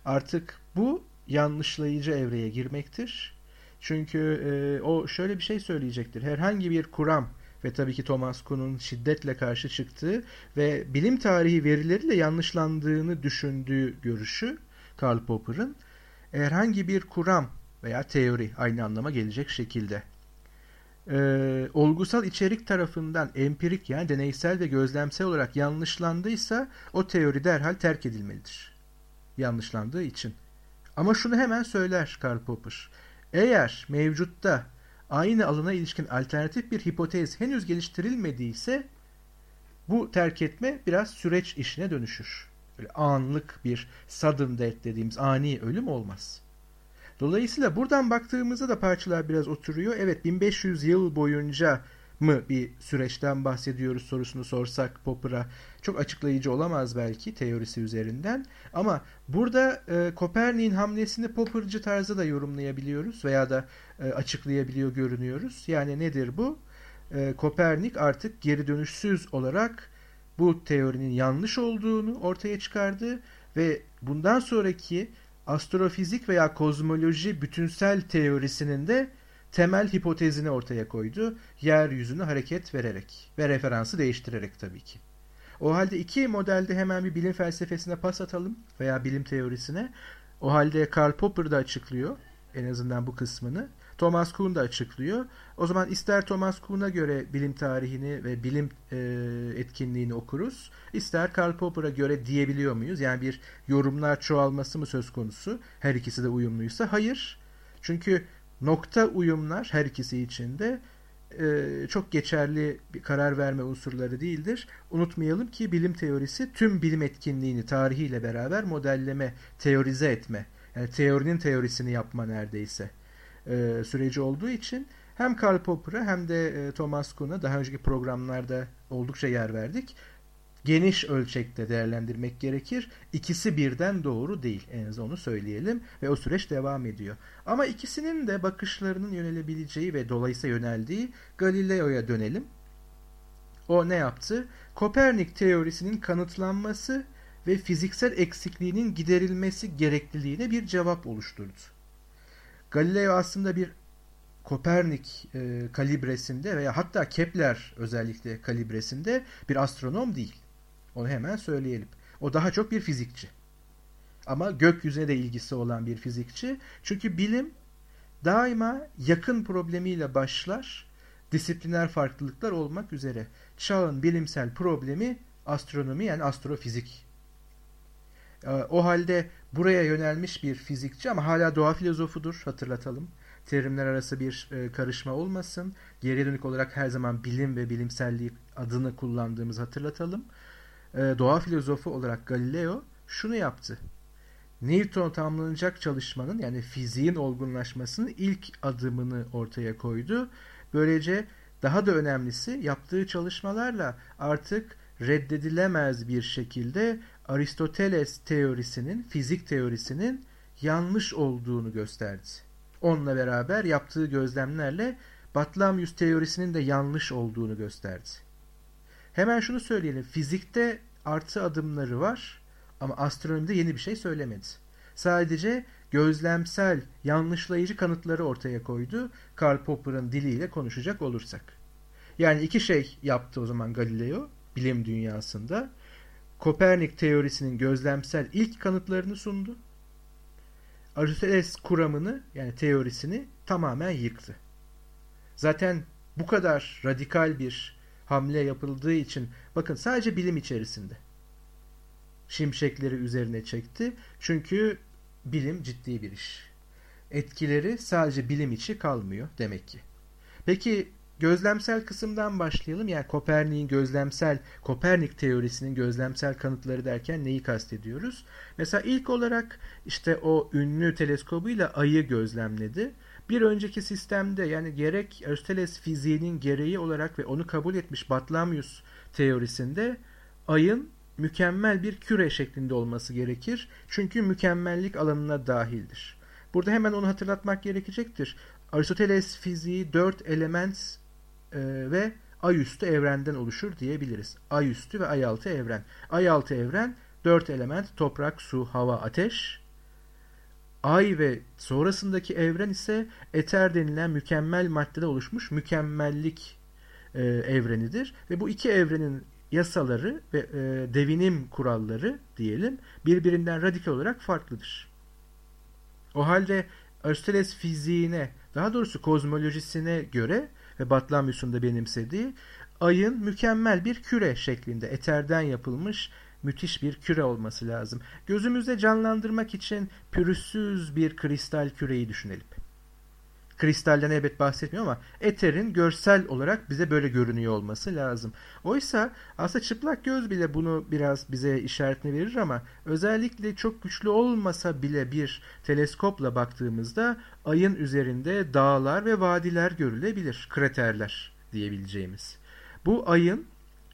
artık bu yanlışlayıcı evreye girmektir. Çünkü e, o şöyle bir şey söyleyecektir. Herhangi bir kuram ve tabii ki Thomas Kuhn'un şiddetle karşı çıktığı ve bilim tarihi verileriyle yanlışlandığını düşündüğü görüşü Karl Popper'ın herhangi bir kuram veya teori aynı anlama gelecek şekilde e, olgusal içerik tarafından empirik yani deneysel ve gözlemsel olarak yanlışlandıysa o teori derhal terk edilmelidir. Yanlışlandığı için. Ama şunu hemen söyler Karl Popper. Eğer mevcutta aynı alana ilişkin alternatif bir hipotez henüz geliştirilmediyse bu terk etme biraz süreç işine dönüşür. Böyle anlık bir sudden death dediğimiz ani ölüm olmaz. Dolayısıyla buradan baktığımızda da parçalar biraz oturuyor. Evet 1500 yıl boyunca mı bir süreçten bahsediyoruz sorusunu sorsak Popper'a çok açıklayıcı olamaz belki teorisi üzerinden. Ama burada e, Kopernik'in hamlesini Popper'cı tarzda da yorumlayabiliyoruz veya da e, açıklayabiliyor görünüyoruz. Yani nedir bu? E, Kopernik artık geri dönüşsüz olarak bu teorinin yanlış olduğunu ortaya çıkardı ve bundan sonraki astrofizik veya kozmoloji bütünsel teorisinin de temel hipotezini ortaya koydu. Yeryüzünü hareket vererek ve referansı değiştirerek tabii ki. O halde iki modelde hemen bir bilim felsefesine pas atalım veya bilim teorisine. O halde Karl Popper da açıklıyor en azından bu kısmını. Thomas Kuhn da açıklıyor. O zaman ister Thomas Kuhn'a göre bilim tarihini ve bilim e, etkinliğini okuruz. ister Karl Popper'a göre diyebiliyor muyuz? Yani bir yorumlar çoğalması mı söz konusu? Her ikisi de uyumluysa hayır. Çünkü nokta uyumlar her ikisi için de e, çok geçerli bir karar verme unsurları değildir. Unutmayalım ki bilim teorisi tüm bilim etkinliğini tarihiyle beraber modelleme, teorize etme. Yani teorinin teorisini yapma neredeyse e, süreci olduğu için hem Karl Popper'a hem de e, Thomas Kuhn'a daha önceki programlarda oldukça yer verdik. Geniş ölçekte değerlendirmek gerekir. İkisi birden doğru değil. En azından onu söyleyelim. Ve o süreç devam ediyor. Ama ikisinin de bakışlarının yönelebileceği ve dolayısıyla yöneldiği Galileo'ya dönelim. O ne yaptı? Kopernik teorisinin kanıtlanması ve fiziksel eksikliğinin giderilmesi gerekliliğine bir cevap oluşturdu. Galileo aslında bir Kopernik e, kalibresinde veya hatta Kepler özellikle kalibresinde bir astronom değil. Onu hemen söyleyelim. O daha çok bir fizikçi. Ama gökyüzüne de ilgisi olan bir fizikçi. Çünkü bilim daima yakın problemiyle başlar. Disipliner farklılıklar olmak üzere. Çağın bilimsel problemi astronomi yani astrofizik. Ee, o halde buraya yönelmiş bir fizikçi ama hala doğa filozofudur hatırlatalım. Terimler arası bir e, karışma olmasın. Geriye dönük olarak her zaman bilim ve bilimselliği adını kullandığımızı hatırlatalım. Ee, doğa filozofu olarak Galileo şunu yaptı. Newton tamamlanacak çalışmanın yani fiziğin olgunlaşmasının ilk adımını ortaya koydu. Böylece daha da önemlisi yaptığı çalışmalarla artık reddedilemez bir şekilde Aristoteles teorisinin, fizik teorisinin yanlış olduğunu gösterdi. Onunla beraber yaptığı gözlemlerle Batlamyus teorisinin de yanlış olduğunu gösterdi. Hemen şunu söyleyelim. Fizikte artı adımları var ama astronomide yeni bir şey söylemedi. Sadece gözlemsel, yanlışlayıcı kanıtları ortaya koydu. Karl Popper'ın diliyle konuşacak olursak. Yani iki şey yaptı o zaman Galileo bilim dünyasında. Kopernik teorisinin gözlemsel ilk kanıtlarını sundu. Aristoteles kuramını yani teorisini tamamen yıktı. Zaten bu kadar radikal bir hamle yapıldığı için bakın sadece bilim içerisinde şimşekleri üzerine çekti. Çünkü bilim ciddi bir iş. Etkileri sadece bilim içi kalmıyor demek ki. Peki gözlemsel kısımdan başlayalım. Yani Kopernik'in gözlemsel, Kopernik teorisinin gözlemsel kanıtları derken neyi kastediyoruz? Mesela ilk olarak işte o ünlü teleskobuyla ayı gözlemledi. Bir önceki sistemde yani gerek Aristoteles fiziğinin gereği olarak ve onu kabul etmiş Batlamyus teorisinde ayın mükemmel bir küre şeklinde olması gerekir. Çünkü mükemmellik alanına dahildir. Burada hemen onu hatırlatmak gerekecektir. Aristoteles fiziği dört element e, ve ay üstü evrenden oluşur diyebiliriz. Ay üstü ve ay altı evren. Ay altı evren dört element toprak, su, hava, ateş. Ay ve sonrasındaki evren ise eter denilen mükemmel maddede oluşmuş mükemmellik e, evrenidir. Ve bu iki evrenin yasaları ve e, devinim kuralları diyelim birbirinden radikal olarak farklıdır. O halde Aristoteles fiziğine daha doğrusu kozmolojisine göre ve Batlamyus'un da benimsediği ayın mükemmel bir küre şeklinde eterden yapılmış müthiş bir küre olması lazım. Gözümüzde canlandırmak için pürüzsüz bir kristal küreyi düşünelim. Kristalden elbet bahsetmiyor ama eterin görsel olarak bize böyle görünüyor olması lazım. Oysa aslında çıplak göz bile bunu biraz bize işaretini verir ama özellikle çok güçlü olmasa bile bir teleskopla baktığımızda ayın üzerinde dağlar ve vadiler görülebilir. Kraterler diyebileceğimiz. Bu ayın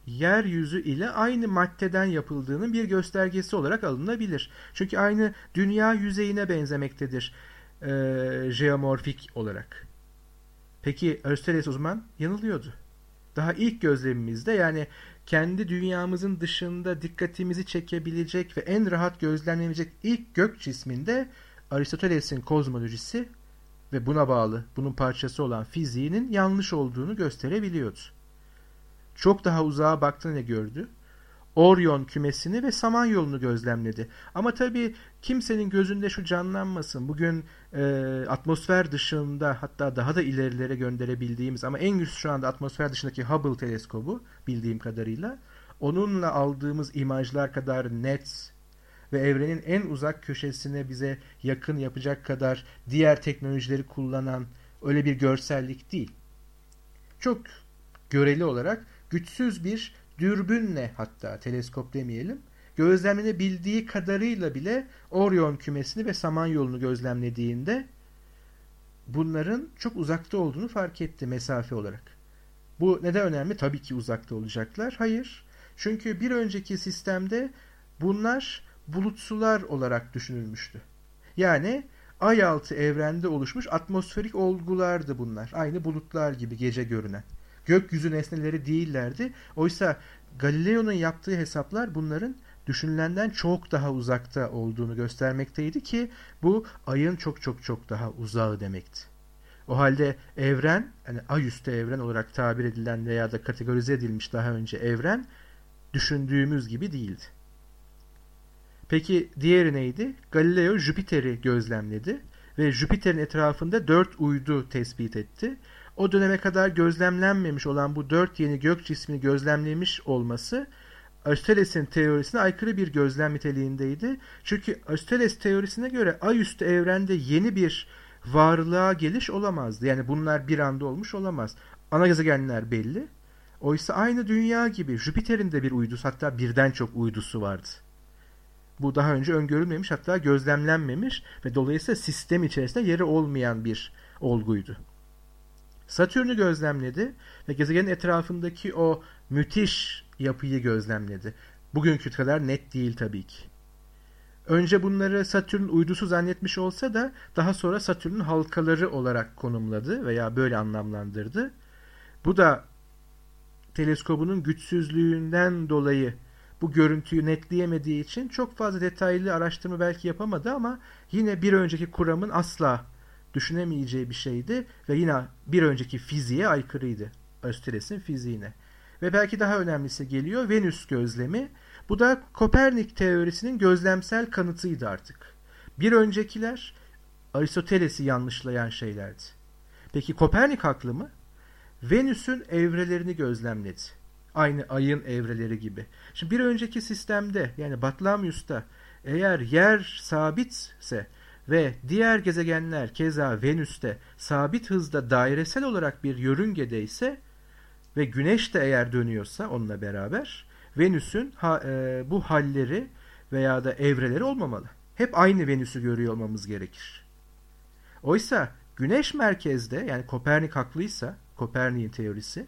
yeryüzü ile aynı maddeden yapıldığının bir göstergesi olarak alınabilir. Çünkü aynı dünya yüzeyine benzemektedir e, jeomorfik olarak. Peki Aristoteles o zaman yanılıyordu. Daha ilk gözlemimizde yani kendi dünyamızın dışında dikkatimizi çekebilecek ve en rahat gözlemlenecek ilk gök cisminde Aristoteles'in kozmolojisi ve buna bağlı bunun parçası olan fiziğinin yanlış olduğunu gösterebiliyordu. Çok daha uzağa baktığını gördü. Orion kümesini ve Samanyolu'nu gözlemledi. Ama tabii kimsenin gözünde şu canlanmasın. Bugün e, atmosfer dışında hatta daha da ilerilere gönderebildiğimiz ama en güçlü şu anda atmosfer dışındaki Hubble teleskobu bildiğim kadarıyla onunla aldığımız imajlar kadar net ve evrenin en uzak köşesine bize yakın yapacak kadar diğer teknolojileri kullanan öyle bir görsellik değil. Çok göreli olarak güçsüz bir dürbünle hatta teleskop demeyelim gözlemlenebildiği kadarıyla bile Orion kümesini ve Samanyolu'nu gözlemlediğinde bunların çok uzakta olduğunu fark etti mesafe olarak. Bu neden önemli? Tabii ki uzakta olacaklar. Hayır. Çünkü bir önceki sistemde bunlar bulutsular olarak düşünülmüştü. Yani ay altı evrende oluşmuş atmosferik olgulardı bunlar. Aynı bulutlar gibi gece görünen. Gökyüzü nesneleri değillerdi. Oysa Galileo'nun yaptığı hesaplar bunların düşünülenden çok daha uzakta olduğunu göstermekteydi ki bu ayın çok çok çok daha uzağı demekti. O halde evren, yani ayüstü evren olarak tabir edilen veya da kategorize edilmiş daha önce evren düşündüğümüz gibi değildi. Peki diğeri neydi? Galileo Jüpiter'i gözlemledi ve Jüpiter'in etrafında dört uydu tespit etti. O döneme kadar gözlemlenmemiş olan bu dört yeni gök cismini gözlemlemiş olması Aristoteles'in teorisine aykırı bir gözlem niteliğindeydi. Çünkü Aristoteles teorisine göre ay üstü evrende yeni bir varlığa geliş olamazdı. Yani bunlar bir anda olmuş olamaz. Ana gezegenler belli. Oysa aynı dünya gibi Jüpiter'in de bir uydusu hatta birden çok uydusu vardı. Bu daha önce öngörülmemiş hatta gözlemlenmemiş ve dolayısıyla sistem içerisinde yeri olmayan bir olguydu. Satürn'ü gözlemledi ve gezegenin etrafındaki o müthiş yapıyı gözlemledi. Bugünkü kadar net değil tabii ki. Önce bunları Satürn uydusu zannetmiş olsa da daha sonra Satürn'ün halkaları olarak konumladı veya böyle anlamlandırdı. Bu da teleskobunun güçsüzlüğünden dolayı bu görüntüyü netleyemediği için çok fazla detaylı araştırma belki yapamadı ama yine bir önceki kuramın asla düşünemeyeceği bir şeydi ve yine bir önceki fiziğe aykırıydı. Aristoteles'in fiziğine. Ve belki daha önemlisi geliyor Venüs gözlemi. Bu da Kopernik teorisinin gözlemsel kanıtıydı artık. Bir öncekiler Aristoteles'i yanlışlayan şeylerdi. Peki Kopernik haklı mı? Venüs'ün evrelerini gözlemledi. Aynı ayın evreleri gibi. Şimdi bir önceki sistemde yani Batlamyus'ta eğer yer sabitse ve diğer gezegenler keza Venüs'te sabit hızda dairesel olarak bir yörüngede ise ve Güneş de eğer dönüyorsa onunla beraber Venüs'ün ha, e, bu halleri veya da evreleri olmamalı. Hep aynı Venüs'ü görüyor olmamız gerekir. Oysa Güneş merkezde yani Kopernik haklıysa Kopernik'in teorisi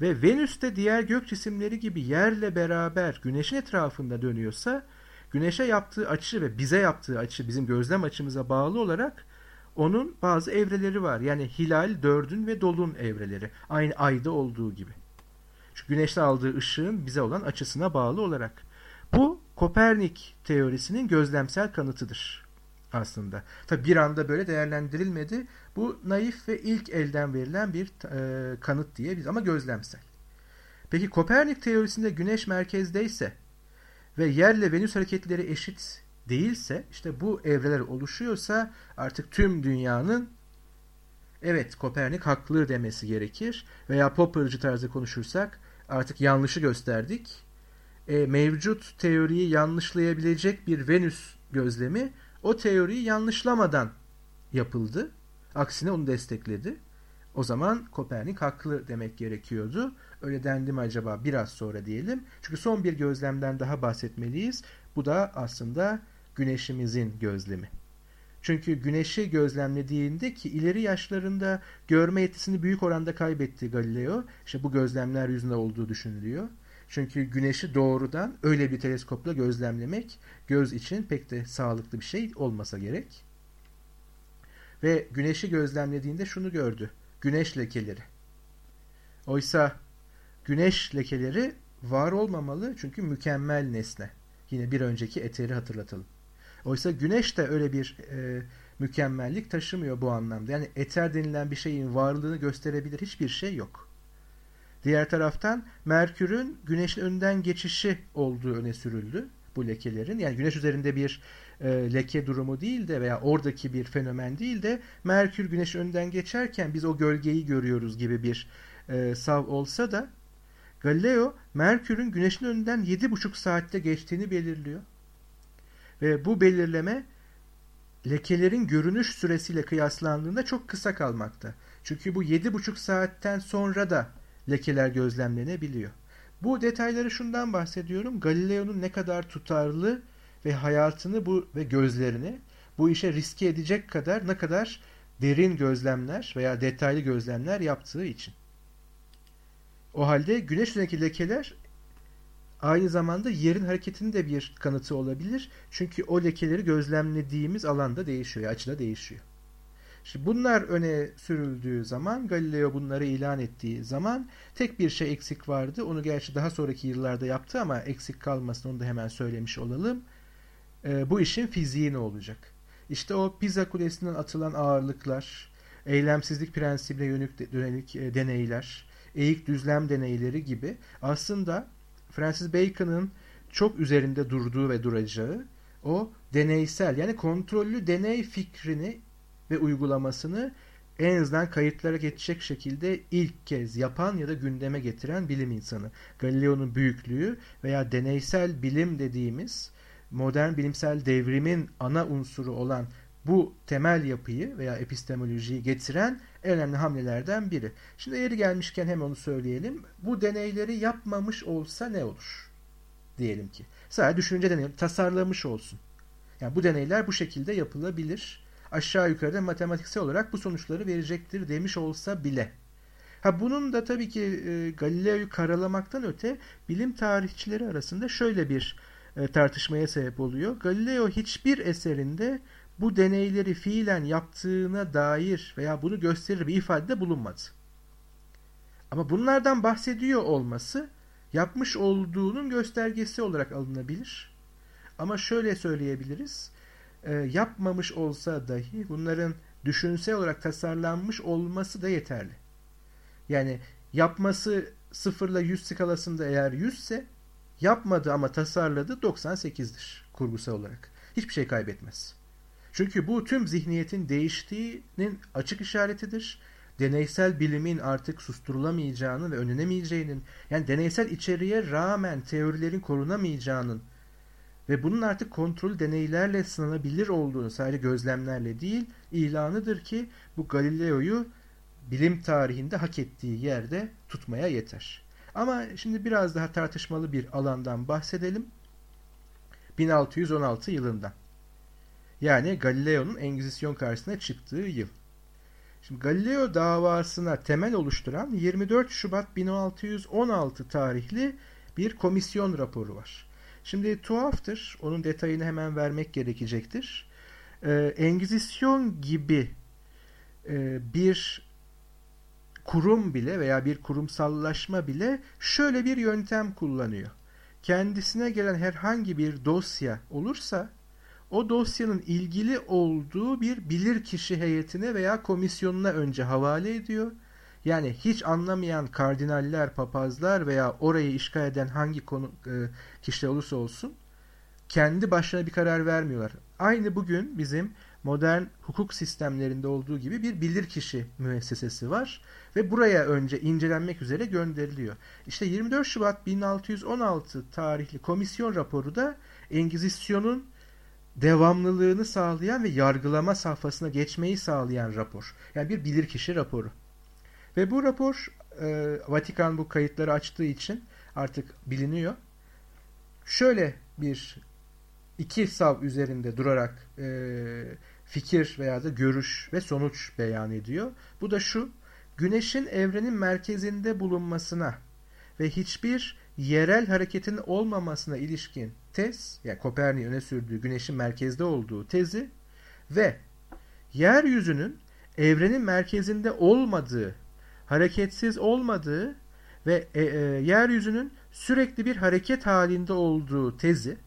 ve Venüs'te diğer gök cisimleri gibi yerle beraber Güneş'in etrafında dönüyorsa Güneş'e yaptığı açı ve bize yaptığı açı bizim gözlem açımıza bağlı olarak onun bazı evreleri var. Yani hilal, dördün ve dolun evreleri. Aynı ayda olduğu gibi. Çünkü güneşte aldığı ışığın bize olan açısına bağlı olarak. Bu Kopernik teorisinin gözlemsel kanıtıdır aslında. Tabi bir anda böyle değerlendirilmedi. Bu naif ve ilk elden verilen bir e, kanıt diye biz ama gözlemsel. Peki Kopernik teorisinde güneş merkezdeyse ve yerle Venüs hareketleri eşit değilse işte bu evreler oluşuyorsa artık tüm dünyanın evet Kopernik haklı demesi gerekir veya Popper'cı tarzı konuşursak artık yanlışı gösterdik. E, mevcut teoriyi yanlışlayabilecek bir Venüs gözlemi o teoriyi yanlışlamadan yapıldı. Aksine onu destekledi. O zaman Kopernik haklı demek gerekiyordu. Öyle dendi mi acaba biraz sonra diyelim. Çünkü son bir gözlemden daha bahsetmeliyiz. Bu da aslında güneşimizin gözlemi. Çünkü güneşi gözlemlediğinde ki ileri yaşlarında görme yetisini büyük oranda kaybetti Galileo. İşte bu gözlemler yüzünde olduğu düşünülüyor. Çünkü güneşi doğrudan öyle bir teleskopla gözlemlemek göz için pek de sağlıklı bir şey olmasa gerek. Ve güneşi gözlemlediğinde şunu gördü. Güneş lekeleri. Oysa güneş lekeleri var olmamalı çünkü mükemmel nesne. Yine bir önceki eteri hatırlatalım. Oysa güneş de öyle bir e, mükemmellik taşımıyor bu anlamda. Yani eter denilen bir şeyin varlığını gösterebilir hiçbir şey yok. Diğer taraftan Merkür'ün güneşin önden geçişi olduğu öne sürüldü bu lekelerin. Yani güneş üzerinde bir e, leke durumu değil de veya oradaki bir fenomen değil de Merkür güneş önden geçerken biz o gölgeyi görüyoruz gibi bir e, sav olsa da Galileo Merkür'ün güneşin önünden 7,5 saatte geçtiğini belirliyor. Ve bu belirleme lekelerin görünüş süresiyle kıyaslandığında çok kısa kalmakta. Çünkü bu 7,5 saatten sonra da lekeler gözlemlenebiliyor. Bu detayları şundan bahsediyorum. Galileo'nun ne kadar tutarlı ve hayatını bu ve gözlerini bu işe riske edecek kadar ne kadar derin gözlemler veya detaylı gözlemler yaptığı için. O halde güneş üzerindeki lekeler aynı zamanda yerin hareketinin de bir kanıtı olabilir. Çünkü o lekeleri gözlemlediğimiz alanda değişiyor, açıda değişiyor. Şimdi bunlar öne sürüldüğü zaman, Galileo bunları ilan ettiği zaman tek bir şey eksik vardı. Onu gerçi daha sonraki yıllarda yaptı ama eksik kalmasın onu da hemen söylemiş olalım. E, bu işin fiziği ne olacak? İşte o Pisa Kulesi'nden atılan ağırlıklar, eylemsizlik prensibine yönelik, yönelik e, deneyler, eğik düzlem deneyleri gibi aslında Francis Bacon'ın çok üzerinde durduğu ve duracağı o deneysel yani kontrollü deney fikrini ve uygulamasını en azından kayıtlara geçecek şekilde ilk kez yapan ya da gündeme getiren bilim insanı. Galileo'nun büyüklüğü veya deneysel bilim dediğimiz modern bilimsel devrimin ana unsuru olan bu temel yapıyı veya epistemolojiyi getiren en önemli hamlelerden biri. Şimdi yeri gelmişken hem onu söyleyelim. Bu deneyleri yapmamış olsa ne olur? Diyelim ki. Sadece düşünce deneyleri tasarlamış olsun. Yani bu deneyler bu şekilde yapılabilir. Aşağı yukarıda matematiksel olarak bu sonuçları verecektir demiş olsa bile. Ha bunun da tabii ki e, Galileo'yu karalamaktan öte bilim tarihçileri arasında şöyle bir e, tartışmaya sebep oluyor. Galileo hiçbir eserinde bu deneyleri fiilen yaptığına dair veya bunu gösterir bir ifadede bulunmadı. Ama bunlardan bahsediyor olması yapmış olduğunun göstergesi olarak alınabilir. Ama şöyle söyleyebiliriz. E, yapmamış olsa dahi bunların düşünsel olarak tasarlanmış olması da yeterli. Yani yapması sıfırla 100 skalasında eğer 100 ise yapmadı ama tasarladı 98'dir kurgusal olarak. Hiçbir şey kaybetmez. Çünkü bu tüm zihniyetin değiştiğinin açık işaretidir. Deneysel bilimin artık susturulamayacağını ve önlenemeyeceğinin, yani deneysel içeriğe rağmen teorilerin korunamayacağının ve bunun artık kontrol deneylerle sınanabilir olduğunu sadece gözlemlerle değil ilanıdır ki bu Galileo'yu bilim tarihinde hak ettiği yerde tutmaya yeter. Ama şimdi biraz daha tartışmalı bir alandan bahsedelim. 1616 yılından. Yani Galileo'nun Engizisyon karşısına çıktığı yıl. Şimdi Galileo davasına temel oluşturan 24 Şubat 1616 tarihli bir komisyon raporu var. Şimdi tuhaftır, onun detayını hemen vermek gerekecektir. Ee, Engizisyon gibi e, bir kurum bile veya bir kurumsallaşma bile şöyle bir yöntem kullanıyor. Kendisine gelen herhangi bir dosya olursa o dosyanın ilgili olduğu bir bilirkişi heyetine veya komisyonuna önce havale ediyor. Yani hiç anlamayan kardinaller, papazlar veya orayı işgal eden hangi konu, e, kişi olursa olsun kendi başına bir karar vermiyorlar. Aynı bugün bizim modern hukuk sistemlerinde olduğu gibi bir bilirkişi müessesesi var ve buraya önce incelenmek üzere gönderiliyor. İşte 24 Şubat 1616 tarihli komisyon raporu da Engizisyon'un devamlılığını sağlayan ve yargılama safhasına geçmeyi sağlayan rapor. Yani bir bilirkişi raporu. Ve bu rapor e, Vatikan bu kayıtları açtığı için artık biliniyor. Şöyle bir iki sav üzerinde durarak e, fikir veya da görüş ve sonuç beyan ediyor. Bu da şu, güneşin evrenin merkezinde bulunmasına ve hiçbir yerel hareketin olmamasına ilişkin tez, yani Kopernik'in öne sürdüğü güneşin merkezde olduğu tezi ve yeryüzünün evrenin merkezinde olmadığı, hareketsiz olmadığı ve e, e, yeryüzünün sürekli bir hareket halinde olduğu tezi,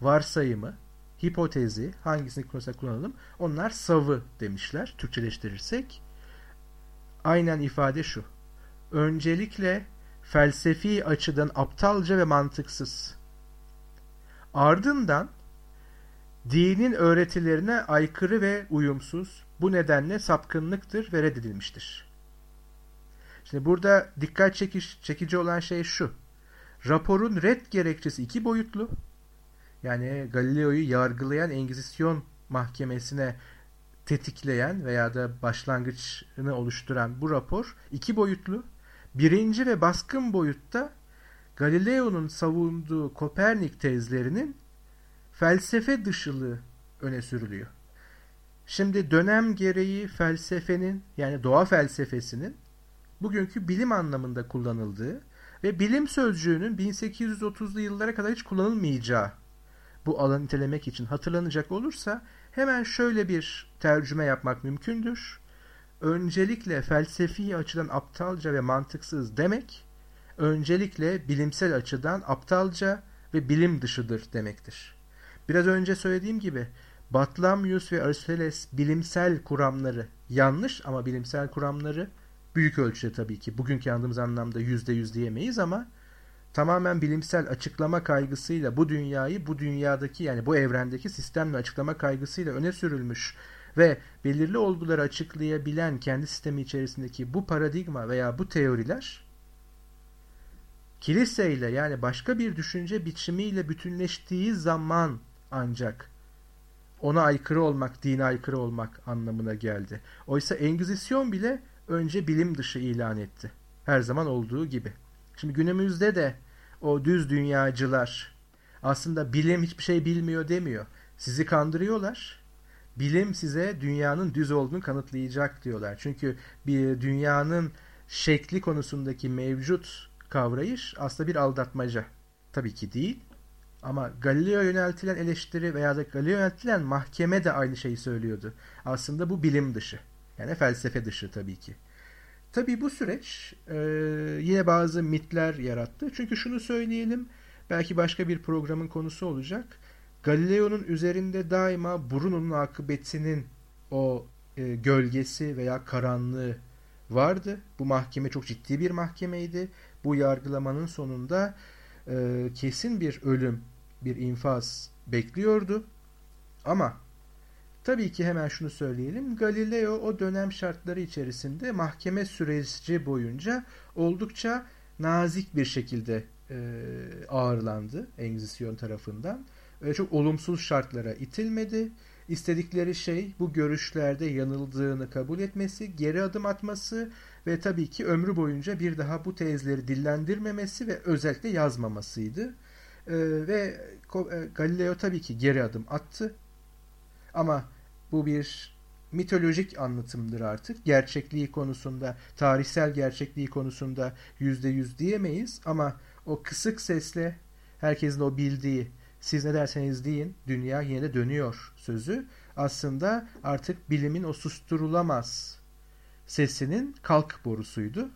varsayımı, hipotezi, hangisini kullanalım, onlar savı demişler, Türkçeleştirirsek. Aynen ifade şu. Öncelikle felsefi açıdan aptalca ve mantıksız. Ardından dinin öğretilerine aykırı ve uyumsuz, bu nedenle sapkınlıktır ve reddedilmiştir. Şimdi burada dikkat çekiş, çekici olan şey şu. Raporun red gerekçesi iki boyutlu. Yani Galileo'yu yargılayan Engizisyon mahkemesine tetikleyen veya da başlangıçını oluşturan bu rapor iki boyutlu. Birinci ve baskın boyutta Galileo'nun savunduğu Kopernik tezlerinin felsefe dışılığı öne sürülüyor. Şimdi dönem gereği felsefenin yani doğa felsefesinin bugünkü bilim anlamında kullanıldığı ve bilim sözcüğünün 1830'lu yıllara kadar hiç kullanılmayacağı bu alanı nitelemek için hatırlanacak olursa hemen şöyle bir tercüme yapmak mümkündür. Öncelikle felsefi açıdan aptalca ve mantıksız demek, öncelikle bilimsel açıdan aptalca ve bilim dışıdır demektir. Biraz önce söylediğim gibi Batlamyus ve Aristoteles bilimsel kuramları yanlış ama bilimsel kuramları büyük ölçüde tabii ki bugünkü andığımız anlamda yüzde yüz diyemeyiz ama tamamen bilimsel açıklama kaygısıyla bu dünyayı bu dünyadaki yani bu evrendeki sistemle açıklama kaygısıyla öne sürülmüş ve belirli olguları açıklayabilen kendi sistemi içerisindeki bu paradigma veya bu teoriler kiliseyle yani başka bir düşünce biçimiyle bütünleştiği zaman ancak ona aykırı olmak, dine aykırı olmak anlamına geldi. Oysa Engizisyon bile önce bilim dışı ilan etti. Her zaman olduğu gibi. Şimdi günümüzde de o düz dünyacılar aslında bilim hiçbir şey bilmiyor demiyor. Sizi kandırıyorlar. Bilim size dünyanın düz olduğunu kanıtlayacak diyorlar. Çünkü bir dünyanın şekli konusundaki mevcut kavrayış aslında bir aldatmaca. Tabii ki değil. Ama Galileo yöneltilen eleştiri veya da Galileo yöneltilen mahkeme de aynı şeyi söylüyordu. Aslında bu bilim dışı. Yani felsefe dışı tabii ki. Tabii bu süreç e, yine bazı mitler yarattı. Çünkü şunu söyleyelim, belki başka bir programın konusu olacak. Galileo'nun üzerinde daima Bruno'nun akıbetinin o e, gölgesi veya karanlığı vardı. Bu mahkeme çok ciddi bir mahkemeydi. Bu yargılamanın sonunda e, kesin bir ölüm, bir infaz bekliyordu. Ama tabii ki hemen şunu söyleyelim. Galileo o dönem şartları içerisinde mahkeme süreci boyunca oldukça nazik bir şekilde e, ağırlandı Engizisyon tarafından. Çok olumsuz şartlara itilmedi. İstedikleri şey bu görüşlerde yanıldığını kabul etmesi, geri adım atması ve tabii ki ömrü boyunca bir daha bu tezleri dillendirmemesi ve özellikle yazmamasıydı. Ee, ve e, Galileo tabii ki geri adım attı. Ama bu bir mitolojik anlatımdır artık. Gerçekliği konusunda, tarihsel gerçekliği konusunda yüzde yüz diyemeyiz. Ama o kısık sesle herkesin o bildiği siz ne derseniz deyin dünya yine de dönüyor sözü aslında artık bilimin o susturulamaz sesinin kalk borusuydu.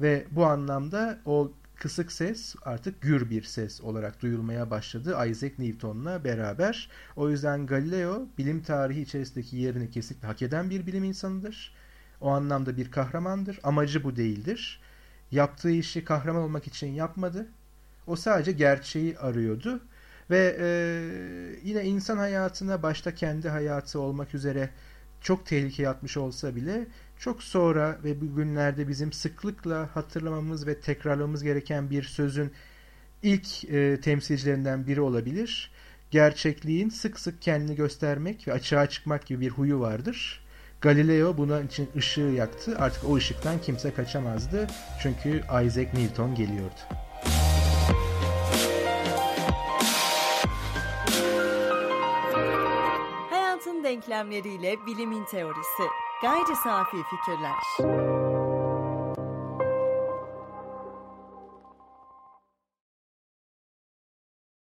Ve bu anlamda o kısık ses artık gür bir ses olarak duyulmaya başladı Isaac Newton'la beraber. O yüzden Galileo bilim tarihi içerisindeki yerini kesinlikle hak eden bir bilim insanıdır. O anlamda bir kahramandır. Amacı bu değildir. Yaptığı işi kahraman olmak için yapmadı. O sadece gerçeği arıyordu ve e, yine insan hayatına başta kendi hayatı olmak üzere çok tehlikeye atmış olsa bile çok sonra ve bugünlerde bizim sıklıkla hatırlamamız ve tekrarlamamız gereken bir sözün ilk e, temsilcilerinden biri olabilir. Gerçekliğin sık sık kendini göstermek ve açığa çıkmak gibi bir huyu vardır. Galileo buna için ışığı yaktı. Artık o ışıktan kimse kaçamazdı. Çünkü Isaac Newton geliyordu. Denklemleriyle bilimin teorisi. Gayri safi fikirler.